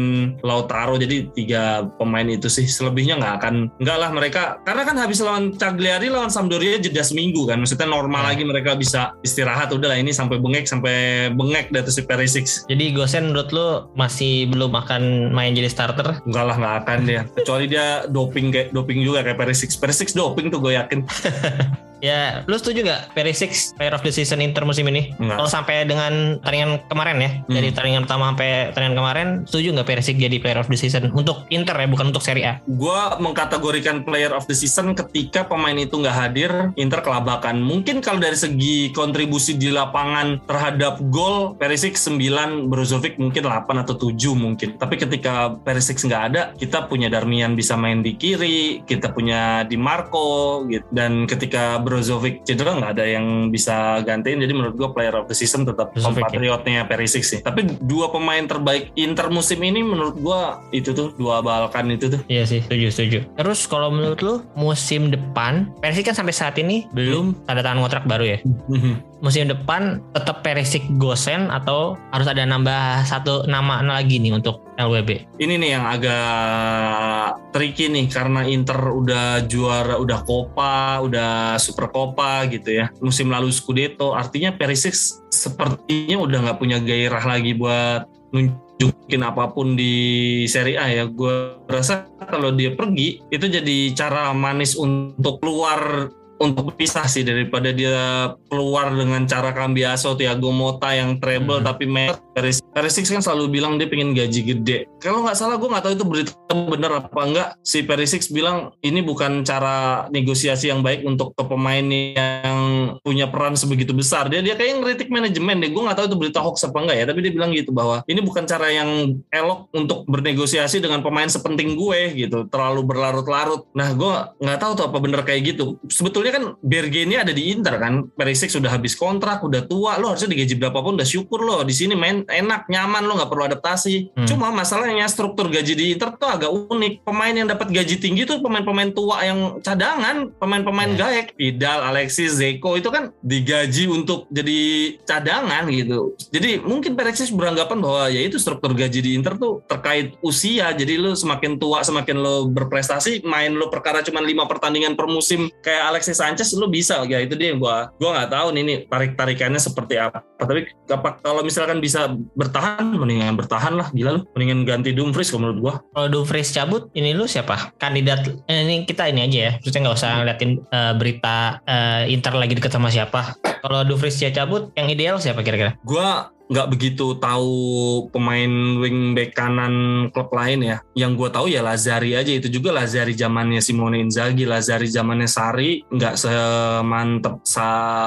Lautaro. Jadi tiga pemain itu sih selebihnya nggak akan nggak lah mereka. Karena kan habis lawan Cagliari lawan Sampdoria jeda seminggu kan. Maksudnya normal Ya. lagi mereka bisa istirahat. Udah lah ini sampai bengek sampai bengek dari si Perisic. Jadi Gosen menurut lo masih belum akan main jadi starter? enggak lah nggak akan dia. Kecuali dia doping kayak doping juga kayak Perisic. Perisic doping tuh gue yakin Ya, lu setuju gak Perisic Player of the Season Inter musim ini? Kalau sampai dengan pertandingan kemarin ya, Hmm. dari pertandingan pertama sampai pertandingan kemarin, setuju nggak Perisic jadi Player of the Season untuk Inter ya, bukan untuk Serie A? gue mengkategorikan player of the season ketika pemain itu nggak hadir Inter kelabakan mungkin kalau dari segi kontribusi di lapangan terhadap gol Perisic 9 Brozovic mungkin 8 atau 7 mungkin tapi ketika Perisic nggak ada kita punya Darmian bisa main di kiri kita punya Di Marco gitu dan ketika Brozovic cedera nggak ada yang bisa gantiin jadi menurut gue player of the season tetap Brozovic, ya? kompatriotnya Perisic sih tapi dua pemain terbaik Inter musim ini menurut gue itu tuh dua Balkan itu tuh Iya sih, setuju, setuju. Terus kalau menurut lu musim depan, Perisic kan sampai saat ini belum tanda tangan kontrak baru ya. Musim depan tetap Perisic Gosen atau harus ada nambah satu nama lagi nih untuk LWB? ini nih yang agak tricky nih karena Inter udah juara udah Copa, udah Super Copa gitu ya. Musim lalu Scudetto, artinya Perisic sepertinya udah nggak punya gairah lagi buat nunjukin apa pun di Serie A ya. Gue rasa kalau dia pergi itu jadi cara manis untuk keluar untuk berpisah sih daripada dia keluar dengan cara Cambiaso, Thiago Motta yang treble Hmm. tapi. Perisic Perisic kan selalu bilang dia pengen gaji gede. Kalau nggak salah gue nggak tahu itu berita bener apa enggak. Si Perisic bilang ini bukan cara negosiasi yang baik untuk ke pemain yang punya peran sebegitu besar. Dia dia kayak ngeritik manajemen deh. Gue nggak tahu itu berita hoax apa enggak ya, tapi dia bilang gitu bahwa ini bukan cara yang elok untuk bernegosiasi dengan pemain sepenting gue gitu, terlalu berlarut-larut. Nah, gue nggak tahu tuh apa bener kayak gitu. Sebetulnya kan Berge ini ada di Inter kan, Perisic sudah habis kontrak, udah tua, lo harusnya digaji berapapun udah syukur lo di sini main enak, nyaman, lo nggak perlu adaptasi. Hmm. Cuma masalahnya struktur gaji di Inter tuh agak unik. Pemain yang dapat gaji tinggi tuh pemain-pemain tua yang cadangan, pemain-pemain Yeah. gaek, Vidal, Alexis, Zeko itu kan digaji untuk jadi cadangan gitu. Jadi mungkin Perisic beranggapan bahwa ya itu struktur gaji di Inter tuh terkait usia. Jadi lu semakin tua semakin lo berprestasi, main lo perkara cuma lima pertandingan per musim kayak Alexis Sanchez lu bisa ya itu dia yang gua gua nggak tahu nih, nih tarik-tarikannya seperti apa. Tapi kalau misalkan bisa bertahan mendingan bertahan lah gila lu. Mendingan ganti Dumfries kalau menurut gua. Kalau Dumfries cabut, ini lu siapa? Kandidat eh, ini kita ini aja ya. Maksudnya nggak usah ngeliatin eh, berita eh, Inter lagi deket sama siapa. Kalau Dumfries dia cabut, yang ideal siapa kira-kira? Gua nggak begitu tahu pemain wingback kanan klub lain ya. Yang gue tahu ya Lazari aja itu juga Lazari zamannya Simone Inzaghi, Lazari zamannya Sari nggak semantep sa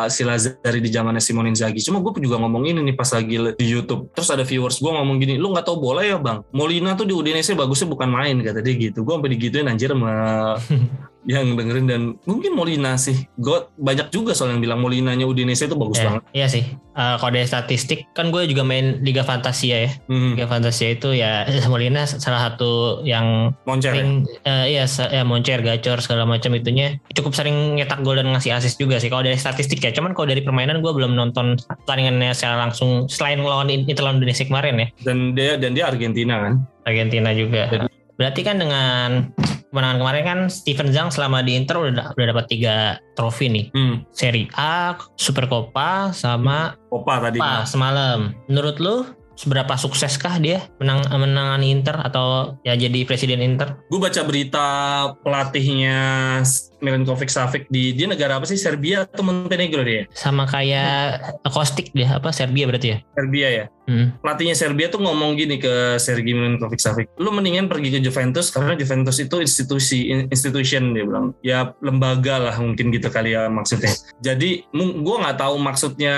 si Lazari di zamannya Simone Inzaghi. Cuma gue juga ngomong ini nih pas lagi di YouTube. Terus ada viewers gue ngomong gini, lu nggak tahu bola ya bang? Molina tuh di Udinese bagusnya bukan main kata dia gitu. Gue sampai digituin anjir sama yang dengerin dan mungkin Molina sih. Gue banyak juga soal yang bilang Molinanya Udinese itu bagus Eh, banget. iya sih. Eh, kalau dari statistik kan gue juga main Liga Fantasia ya. Hmm. Liga Fantasia itu ya Molina salah satu yang Moncer ya? sering eh, iya sa- ya moncer, gacor segala macam itunya cukup sering nyetak gol dan ngasih assist juga sih kalau dari statistik ya. Cuman kalau dari permainan gue belum nonton pertandingannya secara langsung selain lawan Inter lawan Indonesia kemarin ya. dan dia dan dia Argentina kan Argentina juga. Jadi- Berarti kan dengan kemenangan kemarin kan Steven Zhang selama di Inter udah udah dapat tiga trofi nih. hmm. Serie A, Super Copa, sama Opa tadi Copa semalam. Menurut lu seberapa sukseskah dia menang menangani Inter atau ya jadi presiden Inter? gue baca berita pelatihnya Milinkovic Savic di dia negara apa sih? Serbia atau Montenegro dia? Sama kayak Kostik dia apa? Serbia berarti ya? Serbia ya? Hmm. pelatihnya Serbia tuh ngomong gini ke Sergei Milinkovic Savic lu mendingan pergi ke Juventus karena Juventus itu institusi institution dia bilang. Ya lembaga lah mungkin gitu kali ya maksudnya. Jadi gue nggak tahu maksudnya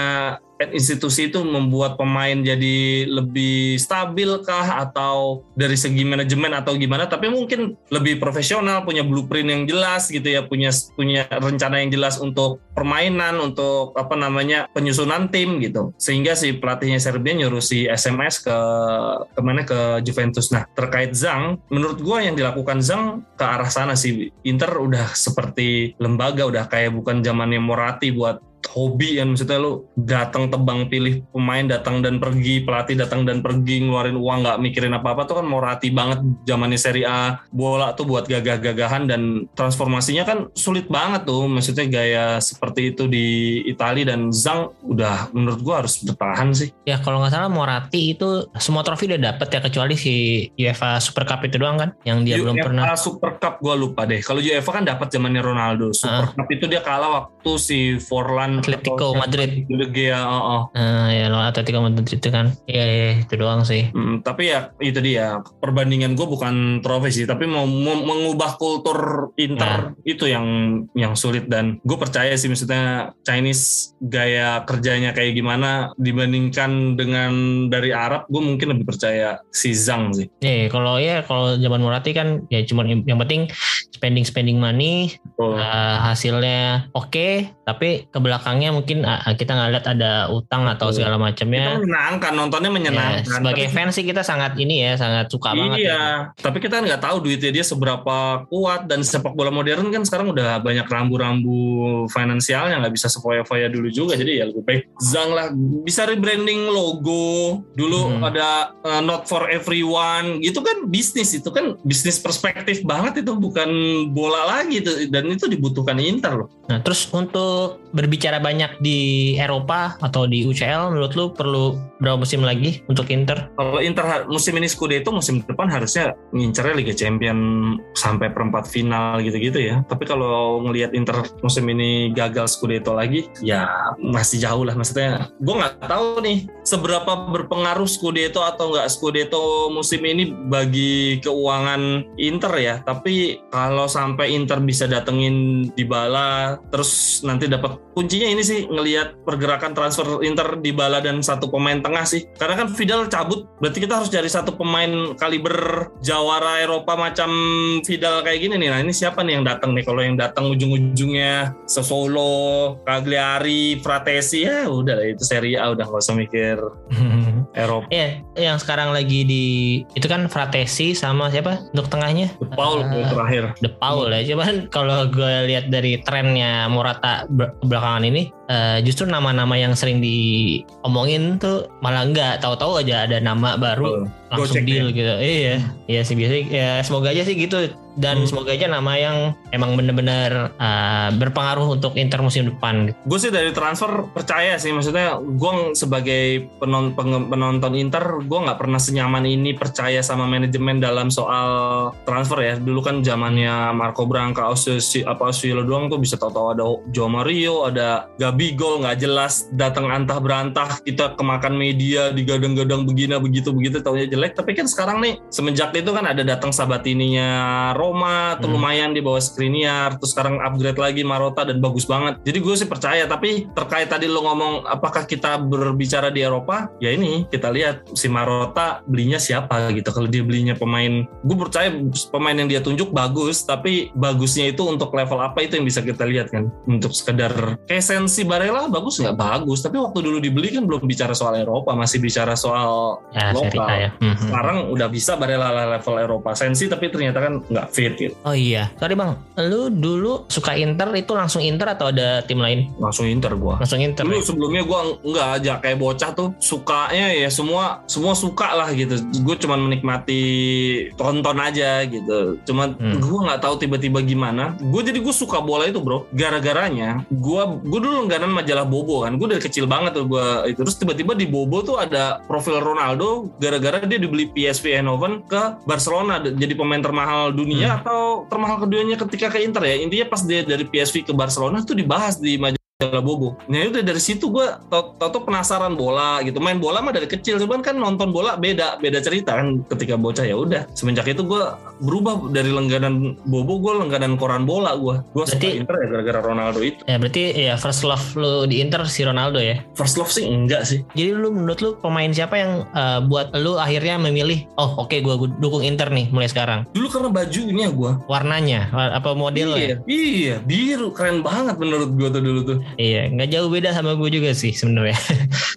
institusi itu membuat pemain jadi lebih stabil kah atau dari segi manajemen atau gimana tapi mungkin lebih profesional punya blueprint yang jelas gitu ya punya punya rencana yang jelas untuk permainan untuk apa namanya penyusunan tim gitu. Sehingga si pelatihnya Serbia nyuruh si SMS ke ke mana ke Juventus. Nah terkait Zhang menurut gua yang dilakukan Zhang ke arah sana sih Inter udah seperti lembaga udah kayak bukan zamannya Morati buat hobi kan maksudnya lu datang tebang pilih pemain datang dan pergi pelatih datang dan pergi ngeluarin uang nggak mikirin apa apa tuh kan morati banget zamannya Serie A. Bola tuh buat gagah-gagahan dan transformasinya kan sulit banget tuh. Maksudnya gaya seperti itu di Italia dan Zhang udah menurut gua harus bertahan sih. Ya kalau nggak salah Morati itu semua trofi udah dapet ya kecuali si UEFA Super Cup itu doang kan yang dia belum UEFA pernah. Super Cup gua lupa deh. Kalau UEFA kan dapat zamannya Ronaldo. Super Cup itu dia kalah waktu si Forlan Atletico atau Madrid. Gea oh, oh. Nah, ya lawan Atletico Madrid itu kan. Iya, iya itu doang sih. Hmm, tapi ya itu dia perbandingan gue bukan trofi sih tapi mau, mau mengubah kultur Inter itu yang yang sulit dan gue percaya sih maksudnya Chinese gaya kerjanya kayak gimana dibandingkan dengan dari Arab gue mungkin lebih percaya si Zhang sih Iya, kalau ya kalau zaman Morati kan ya cuman yang penting spending spending money Betul. eh, hasilnya oke tapi ke belakangnya mungkin ah, kita nggak lihat ada utang atau segala Kita macamnya menyenangkan nontonnya Ya, menyenangkan. Sebagai Tapi- fans sih kita sangat ini ya sangat suka banget ya. Iya, tapi kita nggak tahu duitnya dia seberapa kuat. Dan sepak bola modern kan sekarang udah banyak rambu-rambu finansialnya nggak bisa sefoya-foya dulu juga. Jadi ya lebih baik Zhang lah. Bisa rebranding logo. Dulu Hmm. ada uh, not for everyone. Gitu kan bisnis itu kan bisnis perspektif banget itu. Bukan bola lagi itu. Dan itu dibutuhkan Inter loh. Nah, terus untuk berbicara banyak di Eropa atau di UCL, menurut lu perlu berapa musim lagi untuk Inter? Kalau Inter musim ini Scudetto musim depan harusnya ngincernya Liga Champion sampai perempat final gitu-gitu ya. Tapi kalau ngelihat Inter musim ini gagal Scudetto lagi, ya masih jauh lah. Maksudnya, gue nggak tahu nih seberapa berpengaruh Scudetto atau nggak Scudetto musim ini bagi keuangan Inter ya. Tapi kalau sampai Inter bisa datengin Dybala, terus nanti dapat kuncinya ini sih ngelihat pergerakan transfer Inter di bala dan satu pemain tengah sih. Karena kan Vidal cabut, berarti kita harus cari satu pemain kaliber jawara Eropa macam Vidal kayak gini nih. Nah ini siapa nih yang datang nih? Kalau yang datang ujung-ujungnya Sassuolo, Cagliari, Fratesi ya udah lah itu Serie A udah nggak usah mikir Eropa. Iya, yang sekarang lagi di itu kan Fratesi sama siapa untuk tengahnya? The Paul Eh, terakhir. The Paul ya. Cuman kalau gue lihat dari trennya Morata be- belakangan ini, eh, justru nama-nama yang sering diomongin tuh malah enggak. Tahu-tahu aja ada nama baru langsung Gocek deal gitu. Iya, iya sih biasanya. Ya semoga aja sih gitu. Dan Hmm. semoga aja nama yang emang bener-bener eh, berpengaruh untuk Inter musim depan. Gue sih dari transfer percaya sih, maksudnya gue sebagai penon- penonton Inter, gue nggak pernah senyaman ini percaya sama manajemen dalam soal transfer ya. Dulu kan zamannya Marco Branca, Ausi, apa Ausielo doang tuh bisa tahu-tahu ada Joe Mario, ada Gabigol nggak jelas datang antah berantah kita kemakan media digadang-gadang begini begitu begitu taunya jelek. Tapi kan sekarang nih semenjak itu kan ada datang Sabatininya Roma, tuh Hmm. lumayan di bawah Skriniar, terus sekarang upgrade lagi Marota dan bagus banget. Jadi gue sih percaya, tapi terkait tadi lo ngomong apakah kita berbicara di Eropa, ya ini kita lihat si Marota belinya siapa gitu. Kalau dia belinya pemain, gue percaya pemain yang dia tunjuk bagus, tapi bagusnya itu untuk level apa itu yang bisa kita lihat kan. Untuk sekedar kayak Sensi Barella bagus nggak bagus, tapi waktu dulu dibeli kan belum bicara soal Eropa, masih bicara soal Ya, lokal. ya. Mhm. Sekarang udah bisa Barella level Eropa. Sensi tapi ternyata kan nggak fit gitu. Oh iya, sorry bang, lu dulu suka Inter itu langsung Inter atau ada tim lain? Langsung Inter gua. Langsung Inter. Dulu ya? sebelumnya gue nggak aja kayak bocah tuh sukanya ya semua semua suka lah gitu. Gue cuman menikmati tonton aja gitu. Cuman Hmm. gue nggak tahu tiba-tiba gimana. Gue jadi gue suka bola itu bro. Gara-garanya gue gue dulu langganan majalah Bobo kan. Gue dari kecil banget tuh gue itu. Terus tiba-tiba di Bobo tuh ada profil Ronaldo. Gara-gara dia dibeli PSV Eindhoven ke Barcelona jadi pemain termahal dunia atau termahal keduanya ketika ke Inter ya. Intinya pas dia dari PSV ke Barcelona tuh dibahas di majalah majalah Bobo. Nah udah dari situ gue tau penasaran bola gitu. Main bola mah dari kecil, cuman kan nonton bola beda beda cerita kan. Ketika bocah ya udah. Semenjak itu gue berubah dari langganan Bobo gue langganan koran bola gue. Gue suka Inter ya gara-gara Ronaldo itu. Ya berarti ya first love lu di Inter si Ronaldo ya. First love sih enggak sih. Jadi lu menurut lu pemain siapa yang eh, buat lu akhirnya memilih oh oke gua gua dukung Inter nih mulai sekarang. Dulu karena bajunya gue. Warnanya wa- apa modelnya? Iya, iya, biru keren banget menurut gue tuh dulu tuh. Iya, nggak jauh beda sama gue juga sih sebenarnya.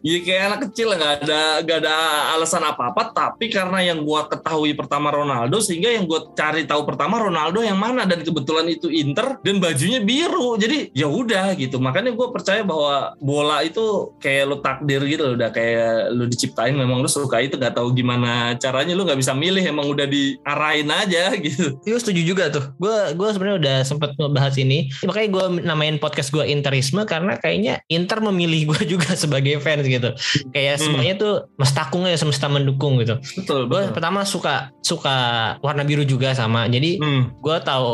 Iya kayak anak kecil nggak ada nggak ada alasan apa-apa. Tapi karena yang gua ketahui pertama Ronaldo, sehingga yang gue cari tahu pertama Ronaldo yang mana dan kebetulan itu Inter dan bajunya biru. Jadi ya udah gitu. Makanya gue percaya bahwa bola itu kayak lu takdir gitu, udah kayak lu diciptain memang lu suka itu nggak tahu gimana caranya lu nggak bisa milih emang udah diarahin aja gitu. Gue setuju juga tuh. Gue gue sebenarnya udah sempet ngebahas ini. Makanya gue namain podcast gue Interisme karena kayaknya Inter memilih gue juga sebagai fans gitu. Kayak Hmm. semuanya tuh mestakung ya semesta mendukung gitu. Betul Gue pertama suka suka warna biru juga sama. Jadi Hmm. gue tahu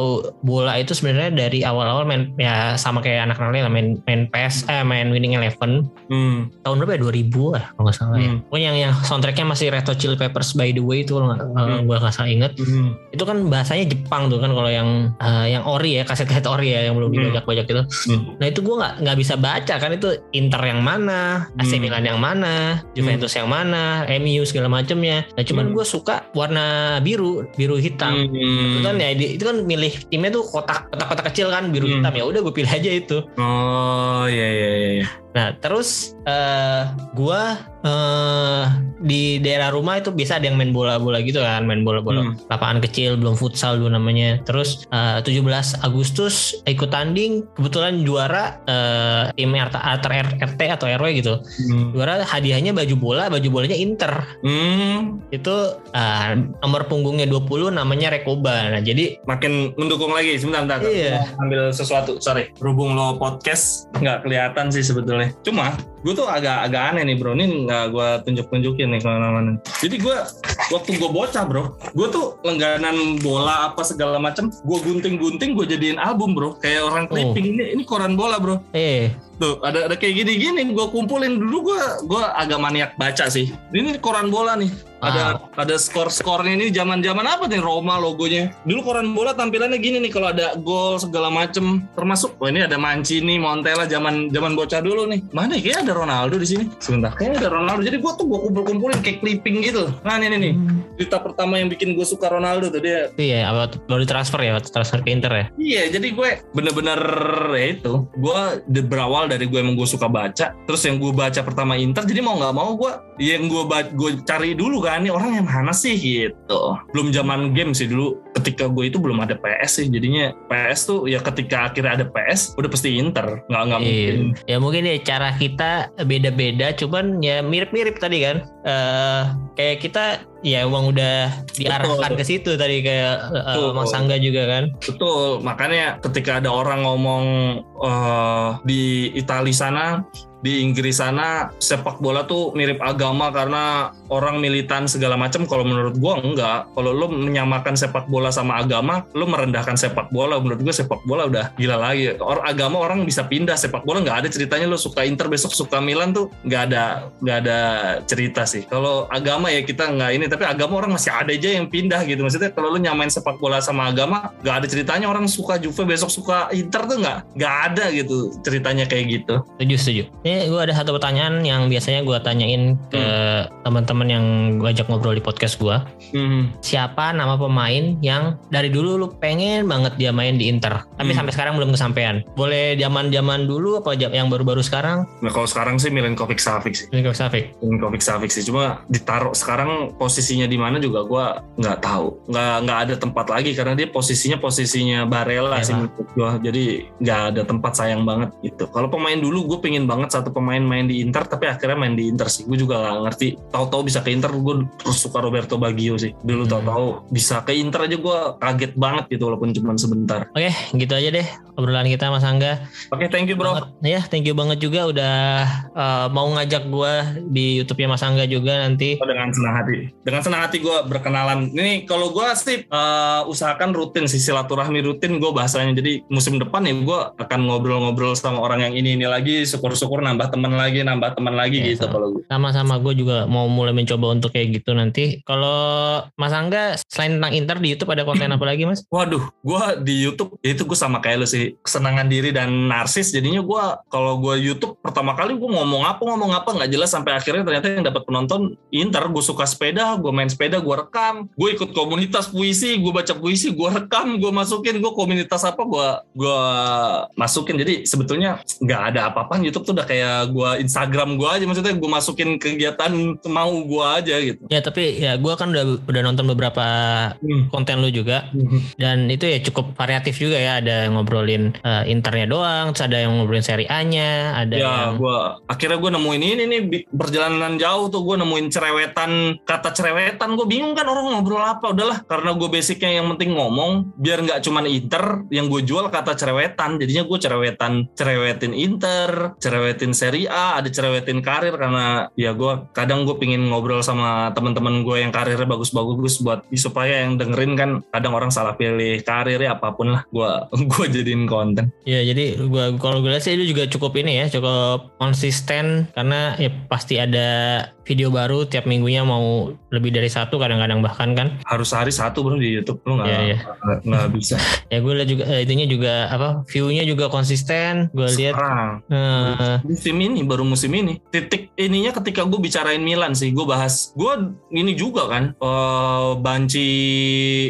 bola itu sebenarnya dari awal-awal main ya sama kayak anak-anak lain lah, main main PS eh main Winning Eleven Hmm. tahun berapa ya 2000 lah kalau nggak salah ya. Hmm. Pokoknya yang yang soundtracknya masih Red Hot Chili Peppers by the way itu kalau nggak Hmm. gue nggak salah inget Hmm. itu kan bahasanya Jepang tuh kan kalau yang eh, yang ori ya kaset-kaset ori ya yang belum Hmm. dibajak-bajak itu. Hmm. Nah itu gue nggak nggak bisa baca kan itu Inter yang mana, AC Hmm. Milan yang mana, Juventus yang mana, MU segala macamnya. Nah cuman Hmm. gue suka warna biru, biru hitam. Hmm. Itu kan ya itu kan milih timnya tuh kotak kotak-kotak kecil kan biru Hmm. hitam ya udah gue pilih aja itu. Oh iya iya iya. Nah terus eh gua eh di daerah rumah itu biasa ada yang main bola-bola gitu kan, main bola-bola Hmm. lapangan kecil belum futsal dulu namanya. Terus eh, 17 Agustus ikut tanding, kebetulan juara eh, tim RT, RT atau RW gitu. Hmm. Juara hadiahnya baju bola, baju bolanya Inter. Hmm. Itu eh, nomor punggungnya 20 namanya Rekoba. Nah jadi makin mendukung lagi sebentar bentar Iya. Ambil sesuatu sorry berhubung lo podcast nggak kelihatan sih sebetulnya cuma gue tuh agak agak aneh nih bro. Ini nggak gue tunjuk tunjukin nih ke mana-mana. Jadi gue waktu gue bocah bro gue tuh langganan bola apa segala macem gue gunting gunting gue jadiin album bro. Kayak orang clipping ini ini koran bola bro. Eh, tuh ada ada kayak gini gini gue kumpulin. Dulu gue gue agak maniak baca sih. Ini koran bola nih. Ada ada skor skornya ini zaman zaman apa nih? Roma logonya. Dulu koran bola tampilannya gini nih kalau ada gol segala macem. Termasuk oh ini ada Mancini Montella zaman zaman bocah dulu nih. Mana ya? Kayak ada Ronaldo di sini sebentar kayak ada Ronaldo jadi gue tuh gue kumpul kumpulin kayak clipping gitu nah ini nih, nih berita pertama yang bikin gue suka Ronaldo tuh dia iya apa baru transfer ya, waktu transfer ke Inter ya. Iya, jadi gue bener-bener ya itu. Gue de- berawal dari gue emang gue suka baca. Terus yang gue baca pertama Inter, jadi mau nggak mau gue yang gue gue cari dulu kan, ini orang yang mana sih gitu. Belum zaman game sih dulu. Ketika gue itu belum ada PS sih, jadinya PS tuh ya ketika akhirnya ada PS, udah pasti Inter. Nggak nggak Iya. mungkin. Ya mungkin ya cara kita beda-beda, cuman ya mirip-mirip tadi kan. Eh kayak kita ya emang udah diarahkan ke situ tadi kayak Betul. Mas Angga juga kan. Betul, makanya ketika ada orang ngomong eh, di Italia sana, di Inggris sana sepak bola tuh mirip agama karena orang militan segala macam. Kalau menurut gua enggak. Kalau lo menyamakan sepak bola sama agama, lo merendahkan sepak bola. Menurut gua sepak bola udah gila lagi. Orang agama orang bisa pindah sepak bola nggak ada ceritanya lo suka Inter besok suka Milan tuh nggak ada nggak ada cerita sih. Kalau agama ya kita nggak ini, tapi agama orang masih ada aja yang pindah gitu. Maksudnya kalau lo nyamain sepak bola sama agama nggak ada ceritanya orang suka Juve besok suka Inter tuh nggak nggak ada gitu ceritanya kayak gitu. Setuju, setuju. Ini gue ada satu pertanyaan yang biasanya gue tanyain ke teman-teman yang gue ajak ngobrol di podcast gue. Hmm. Siapa nama pemain yang dari dulu lu pengen banget dia main di Inter, tapi Hmm. sampai sekarang belum kesampaian. Boleh zaman-zaman dulu apa yang baru-baru sekarang? Nah kalau sekarang sih Milenkovic Savic sih. Milinkovic Savic. Milenkovic Savic sih. Cuma ditaruh sekarang posisinya di mana juga gua nggak tahu. Nggak nggak ada tempat lagi karena dia posisinya posisinya Barella sih menurut. Jadi nggak ada tempat sayang banget gitu. Kalau pemain dulu gue pengen banget satu pemain main di Inter tapi akhirnya main di Inter sih. Gue juga nggak ngerti. Tahu-tahu bisa ke Inter gue terus suka Roberto Baggio sih. Dulu Hmm. tahu-tahu bisa ke Inter aja gue kaget banget gitu walaupun cuma sebentar. Oke, gitu aja deh obrolan kita Mas Angga. Oke, thank you bro. Banget. Ya, thank you banget juga udah uh, mau ngajak gua di YouTube-nya Mas Angga juga nanti. Oh, dengan senang hati. Dengan senang hati gue berkenalan. Ini kalau gue sih eh, usahakan rutin sih silaturahmi rutin gue bahasanya. Jadi musim depan ya gue akan ngobrol-ngobrol sama orang yang ini ini lagi. Syukur-syukur nambah teman lagi, nambah teman lagi Ya, gitu sama. kalau gue. Sama-sama gue juga mau mulai mencoba untuk kayak gitu nanti. Kalau Mas Angga selain tentang Inter di YouTube ada konten apa lagi Mas? Waduh, gue di YouTube itu gue sama kayak lu sih kesenangan diri dan narsis. Jadinya gue kalau gue YouTube pertama kali gue ngomong apa ngomong apa nggak jelas sampai akhirnya ternyata yang dapat penonton Inter. Gue suka sepeda, gue main sepeda, gue rekam, gue ikut komunitas puisi, gue baca puisi, gue rekam, gue masukin, gue komunitas apa gue gue masukin. Jadi sebetulnya nggak ada apa-apa YouTube tuh udah kayak gue Instagram gue aja maksudnya gue masukin kegiatan mau gue aja gitu. Ya tapi ya gue kan udah udah nonton beberapa Hmm. konten lu juga. Dan itu ya cukup variatif juga ya. Ada yang ngobrolin uh, internya doang, terus ada yang ngobrolin seri A-nya, ada ya yang gua akhirnya gue nemuin ini nih perjalanan jauh tuh. Gue nemuin cerewetan kata cerewetan. Gue bingung kan orang ngobrol apa. Udahlah karena gue basicnya yang penting ngomong biar nggak cuman inter. Yang gue jual kata cerewetan. Jadinya gue cerewetan cerewetin inter cerewetin seri A ada cerewetin karir karena ya gue kadang gue pingin ngobrol sama teman-teman gue yang karirnya bagus-bagus buat supaya yang dengerin kan kadang orang salah pilih karir ya apa pun lah gue gue jadiin konten. Ya jadi gua kalau gue lihat sih itu juga cukup ini ya cukup konsisten karena ya pasti ada video baru tiap minggunya mau lebih dari satu kadang-kadang bahkan kan. Harus sehari satu bro di YouTube lu nggak Iya, iya. nggak- nggak bisa. Ya gue lihat juga eh, itunya juga apa viewnya juga konsisten gue lihat musim ini baru musim ini. Titik ininya ketika gue bicarain Milan sih gue bahas gue ini juga kan eh, banci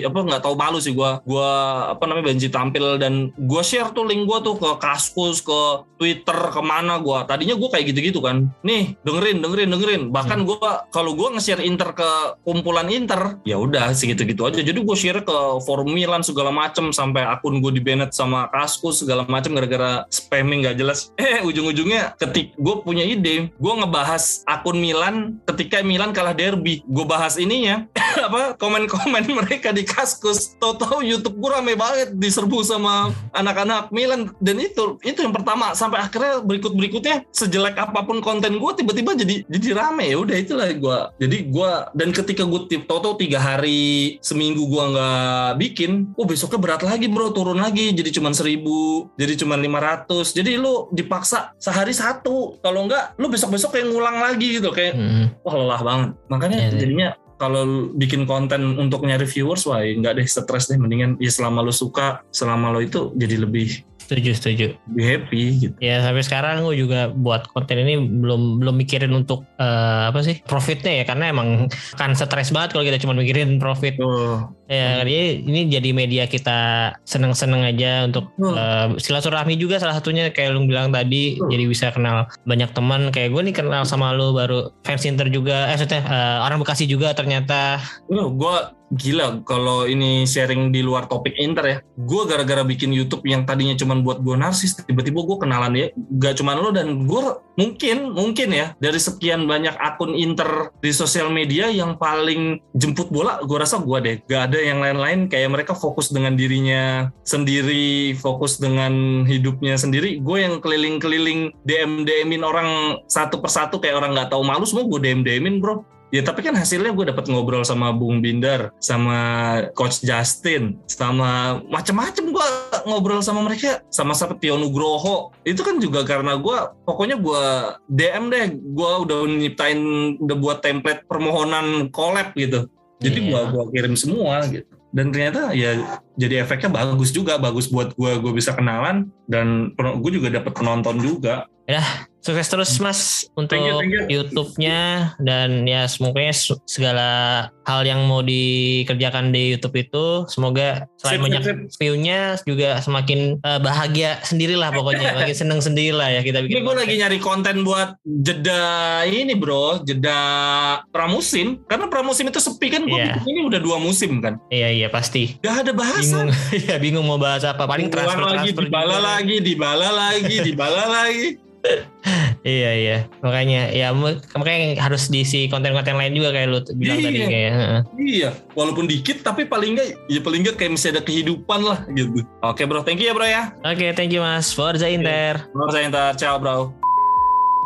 apa nggak tahu malu sih gue gue apa namanya banci tampil dan gue share tuh link gue tuh ke Kaskus ke Twitter ke mana gue tadinya gue kayak gitu-gitu kan. Nih dengerin dengerin dengerin. Bahkan gue kalau gue nge-share Inter ke kumpulan Inter ya udah segitu-gitu aja. Jadi gue share ke forum Milan segala macem sampai akun gue di banned sama Kaskus segala macem gara-gara spamming nggak jelas. Eh ujung-ujungnya ketik gue punya ide gue ngebahas akun Milan ketika Milan kalah derby. Gue bahas ininya apa komen-komen mereka di Kaskus. Tahu-tahu YouTube gue rame banget diserbu sama anak-anak Milan. Dan itu itu yang pertama. Sampai akhirnya berikut-berikutnya sejelek apa pun konten gue tiba-tiba jadi jadi rame. Ya udah itulah gue. Jadi gue dan ketika gue tahu-tahu tiga hari seminggu gue nggak bikin, oh besoknya berat lagi bro. Turun lagi. Jadi cuma seribu jadi cuma 500 jadi lu dipaksa sehari satu kalau enggak lu besok-besok kayak ngulang lagi gitu kayak Hmm. wah lelah banget makanya Iya, iya. jadinya kalau bikin konten untuk nyari viewers wah nggak deh stres deh mendingan ya selama lo suka selama lo itu jadi lebih Setuju, setuju. lebih happy gitu Ya sampai sekarang gue juga buat konten ini belum belum mikirin untuk eh, apa sih profitnya ya karena emang kan stres banget kalau kita cuma mikirin profit. tuh Ya jadi ini jadi media kita seneng-seneng aja untuk Hmm. eh, silaturahmi juga salah satunya kayak lu bilang tadi Hmm. jadi bisa kenal banyak teman kayak gue nih kenal sama lu baru fans Inter juga eh maksudnya eh, orang Bekasi juga ternyata gue gila kalau ini sharing di luar topik Inter ya. Gue gara-gara bikin YouTube yang tadinya cuman buat gue narsis, tiba-tiba gue kenalan ya. Gak cuman lo dan gue mungkin mungkin ya dari sekian banyak akun Inter di sosial media yang paling jemput bola, gue rasa gue deh. Gak ada yang lain-lain kayak mereka fokus dengan dirinya sendiri, fokus dengan hidupnya sendiri. Gue yang keliling-keliling DM DMin orang satu persatu kayak orang nggak tahu malu semua gue DM DMin bro. Ya tapi kan hasilnya gue dapat ngobrol sama Bung Binder, sama Coach Justin, sama macem-macem gue ngobrol sama mereka, sama sama Tio Nugroho. Itu kan juga karena gue, pokoknya gue DM deh, gue udah nyiptain, udah buat template permohonan collab gitu. Jadi Iya. gua gua kirim semua gitu. Dan ternyata ya jadi efeknya bagus juga, bagus buat gua gue bisa kenalan dan gue juga dapat penonton juga. Sukses terus mas untuk Thank you, thank you. YouTube-nya dan ya semoga segala hal yang mau dikerjakan di YouTube itu semoga selain Sip, banyak sip, view-nya juga semakin eh, bahagia sendirilah pokoknya makin seneng sendirilah ya kita Ini bikin gue lagi nyari konten buat jeda ini bro, jeda pramusim. Karena pramusim itu sepi kan, gue Iya. ini udah dua musim kan. iya iya pasti Gak ada bingung bahasan. ya bingung mau bahas apa paling Ulang transfer lagi, transfer dibala juga. lagi, dibala lagi, dibala lagi. iya iya makanya ya makanya harus diisi konten-konten lain juga kayak lu bilang Iya. tadi kayak. Iya, walaupun dikit tapi paling enggak ya paling enggak kayak masih ada kehidupan lah gitu. Oke bro, thank you ya bro ya. oke thank you mas Forza Inter saya ntar ciao bro.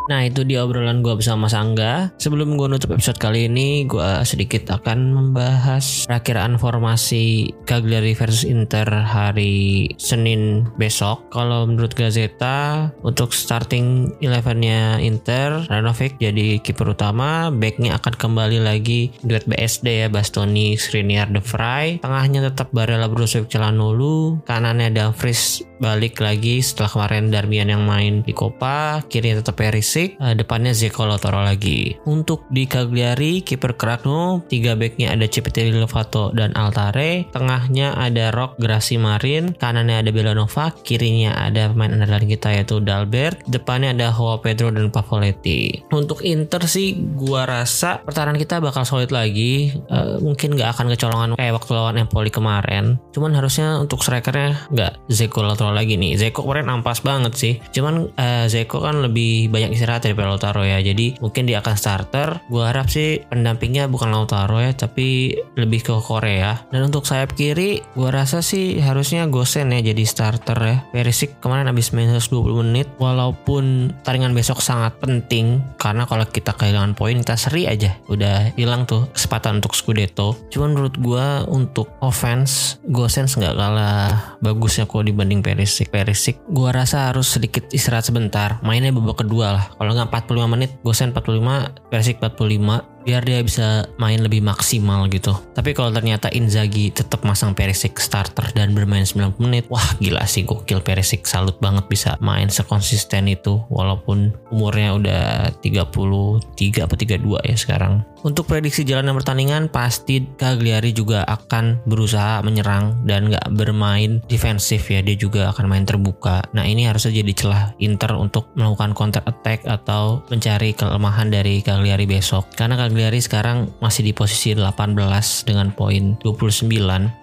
Nah itu dia obrolan gue bersama Mas Angga Sebelum gue nutup episode kali ini Gue sedikit akan membahas Perakiraan formasi Cagliari versus Inter hari Senin besok. Kalau menurut Gazeta Untuk starting 11-nya Inter Ranovic jadi kiper utama. Backnya akan kembali lagi Duet BSD ya Bastoni, Skriniar, De Vrij. Tengahnya tetap Barella, Brozovic, Calhanoglu. Kanannya Dumfries balik lagi setelah kemarin Darmian yang main di Copa. Kirinya tetap Perisic eh, depannya Zeko Lautaro lagi. Untuk di Cagliari kiper Kragno tiga backnya ada Cipitelli Lovato dan Altare. Tengahnya ada Rock Grassi Marin. Kanannya ada Belanova kirinya ada pemain andalan kita yaitu Dalbert. Depannya ada Joao Pedro dan Pavoletti. Untuk Inter sih gua rasa pertahanan kita bakal solid lagi. Eh, mungkin nggak akan kecolongan kayak waktu lawan Empoli kemarin. Cuman harusnya untuk strikernya nggak Zeko Lautaro lagi nih. Zeko kemarin ampas banget sih. Cuman eh, Zeko kan lebih banyak istirahat daripada Lautaro ya. Jadi mungkin dia akan starter. Gua harap sih pendampingnya bukan Lautaro ya tapi lebih ke Korea. Dan untuk sayap kiri gua rasa sih harusnya Gosen ya jadi starter ya. Perisic kemarin habis main 120 menit. Walaupun taringan besok sangat penting karena kalau kita kehilangan poin kita seri aja. Udah hilang tuh kesempatan untuk Scudetto. Cuman menurut gua untuk offense Gosens nggak kalah bagusnya kok dibanding Perisic. Perisic gua rasa harus sedikit istirahat sebentar. Mainnya babak kedua lah kalau nggak 45 menit Gosen 45 Perisic 45 biar dia bisa main lebih maksimal gitu. Tapi kalau ternyata Inzaghi tetap masang Perisic starter dan bermain 90 menit, wah gila sih gokil Perisic salut banget bisa main sekonsisten itu walaupun umurnya udah 33 atau 32 ya sekarang. Untuk prediksi jalannya pertandingan pasti Cagliari juga akan berusaha menyerang dan nggak bermain defensif ya dia juga akan main terbuka. Nah ini harusnya jadi celah Inter untuk melakukan counter attack atau mencari kelemahan dari Cagliari besok karena Cagliari Cagliari sekarang masih di posisi 18 dengan poin 29.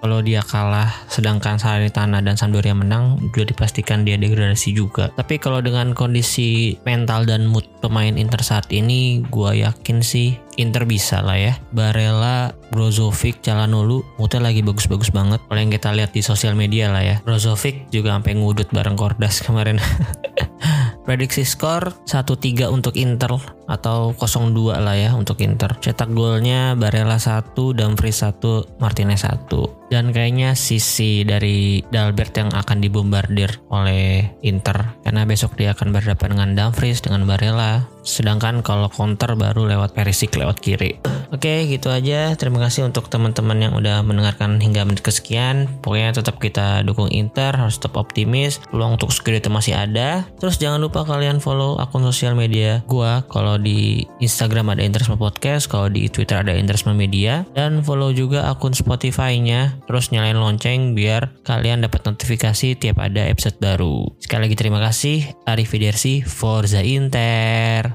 Kalau dia kalah sedangkan Salernitana dan Sampdoria menang, sudah dipastikan dia degradasi juga. Tapi kalau dengan kondisi mental dan mood pemain Inter saat ini, gua yakin sih Inter bisa lah ya. Barella, Brozovic, Calhanoglu moodnya lagi bagus-bagus banget. Kalau yang kita lihat di sosial media lah ya. Brozovic juga sampai ngudut bareng Kordas kemarin. Prediksi skor 1-3 untuk Inter atau 0-2 lah ya untuk Inter. Cetak golnya Barella 1, Dumfries 1, Martinez 1. Dan kayaknya sisi dari Dalbert yang akan dibombardir oleh Inter karena besok dia akan berhadapan dengan Dumfries dengan Barella. Sedangkan kalau counter baru lewat Perisic lewat kiri. Oke, gitu aja. Terima kasih untuk teman-teman yang udah mendengarkan hingga menit kesekian. Pokoknya tetap kita dukung Inter, harus tetap optimis. Peluang untuk segera itu masih ada. Terus jangan lupa kalian follow akun sosial media gua. Kalau di Instagram ada Interisme Podcast, kalau di Twitter ada Interisme Media dan follow juga akun Spotify-nya. Terus nyalain lonceng biar kalian dapat notifikasi tiap ada episode baru. Sekali lagi terima kasih. Arrivederci, Forza Inter.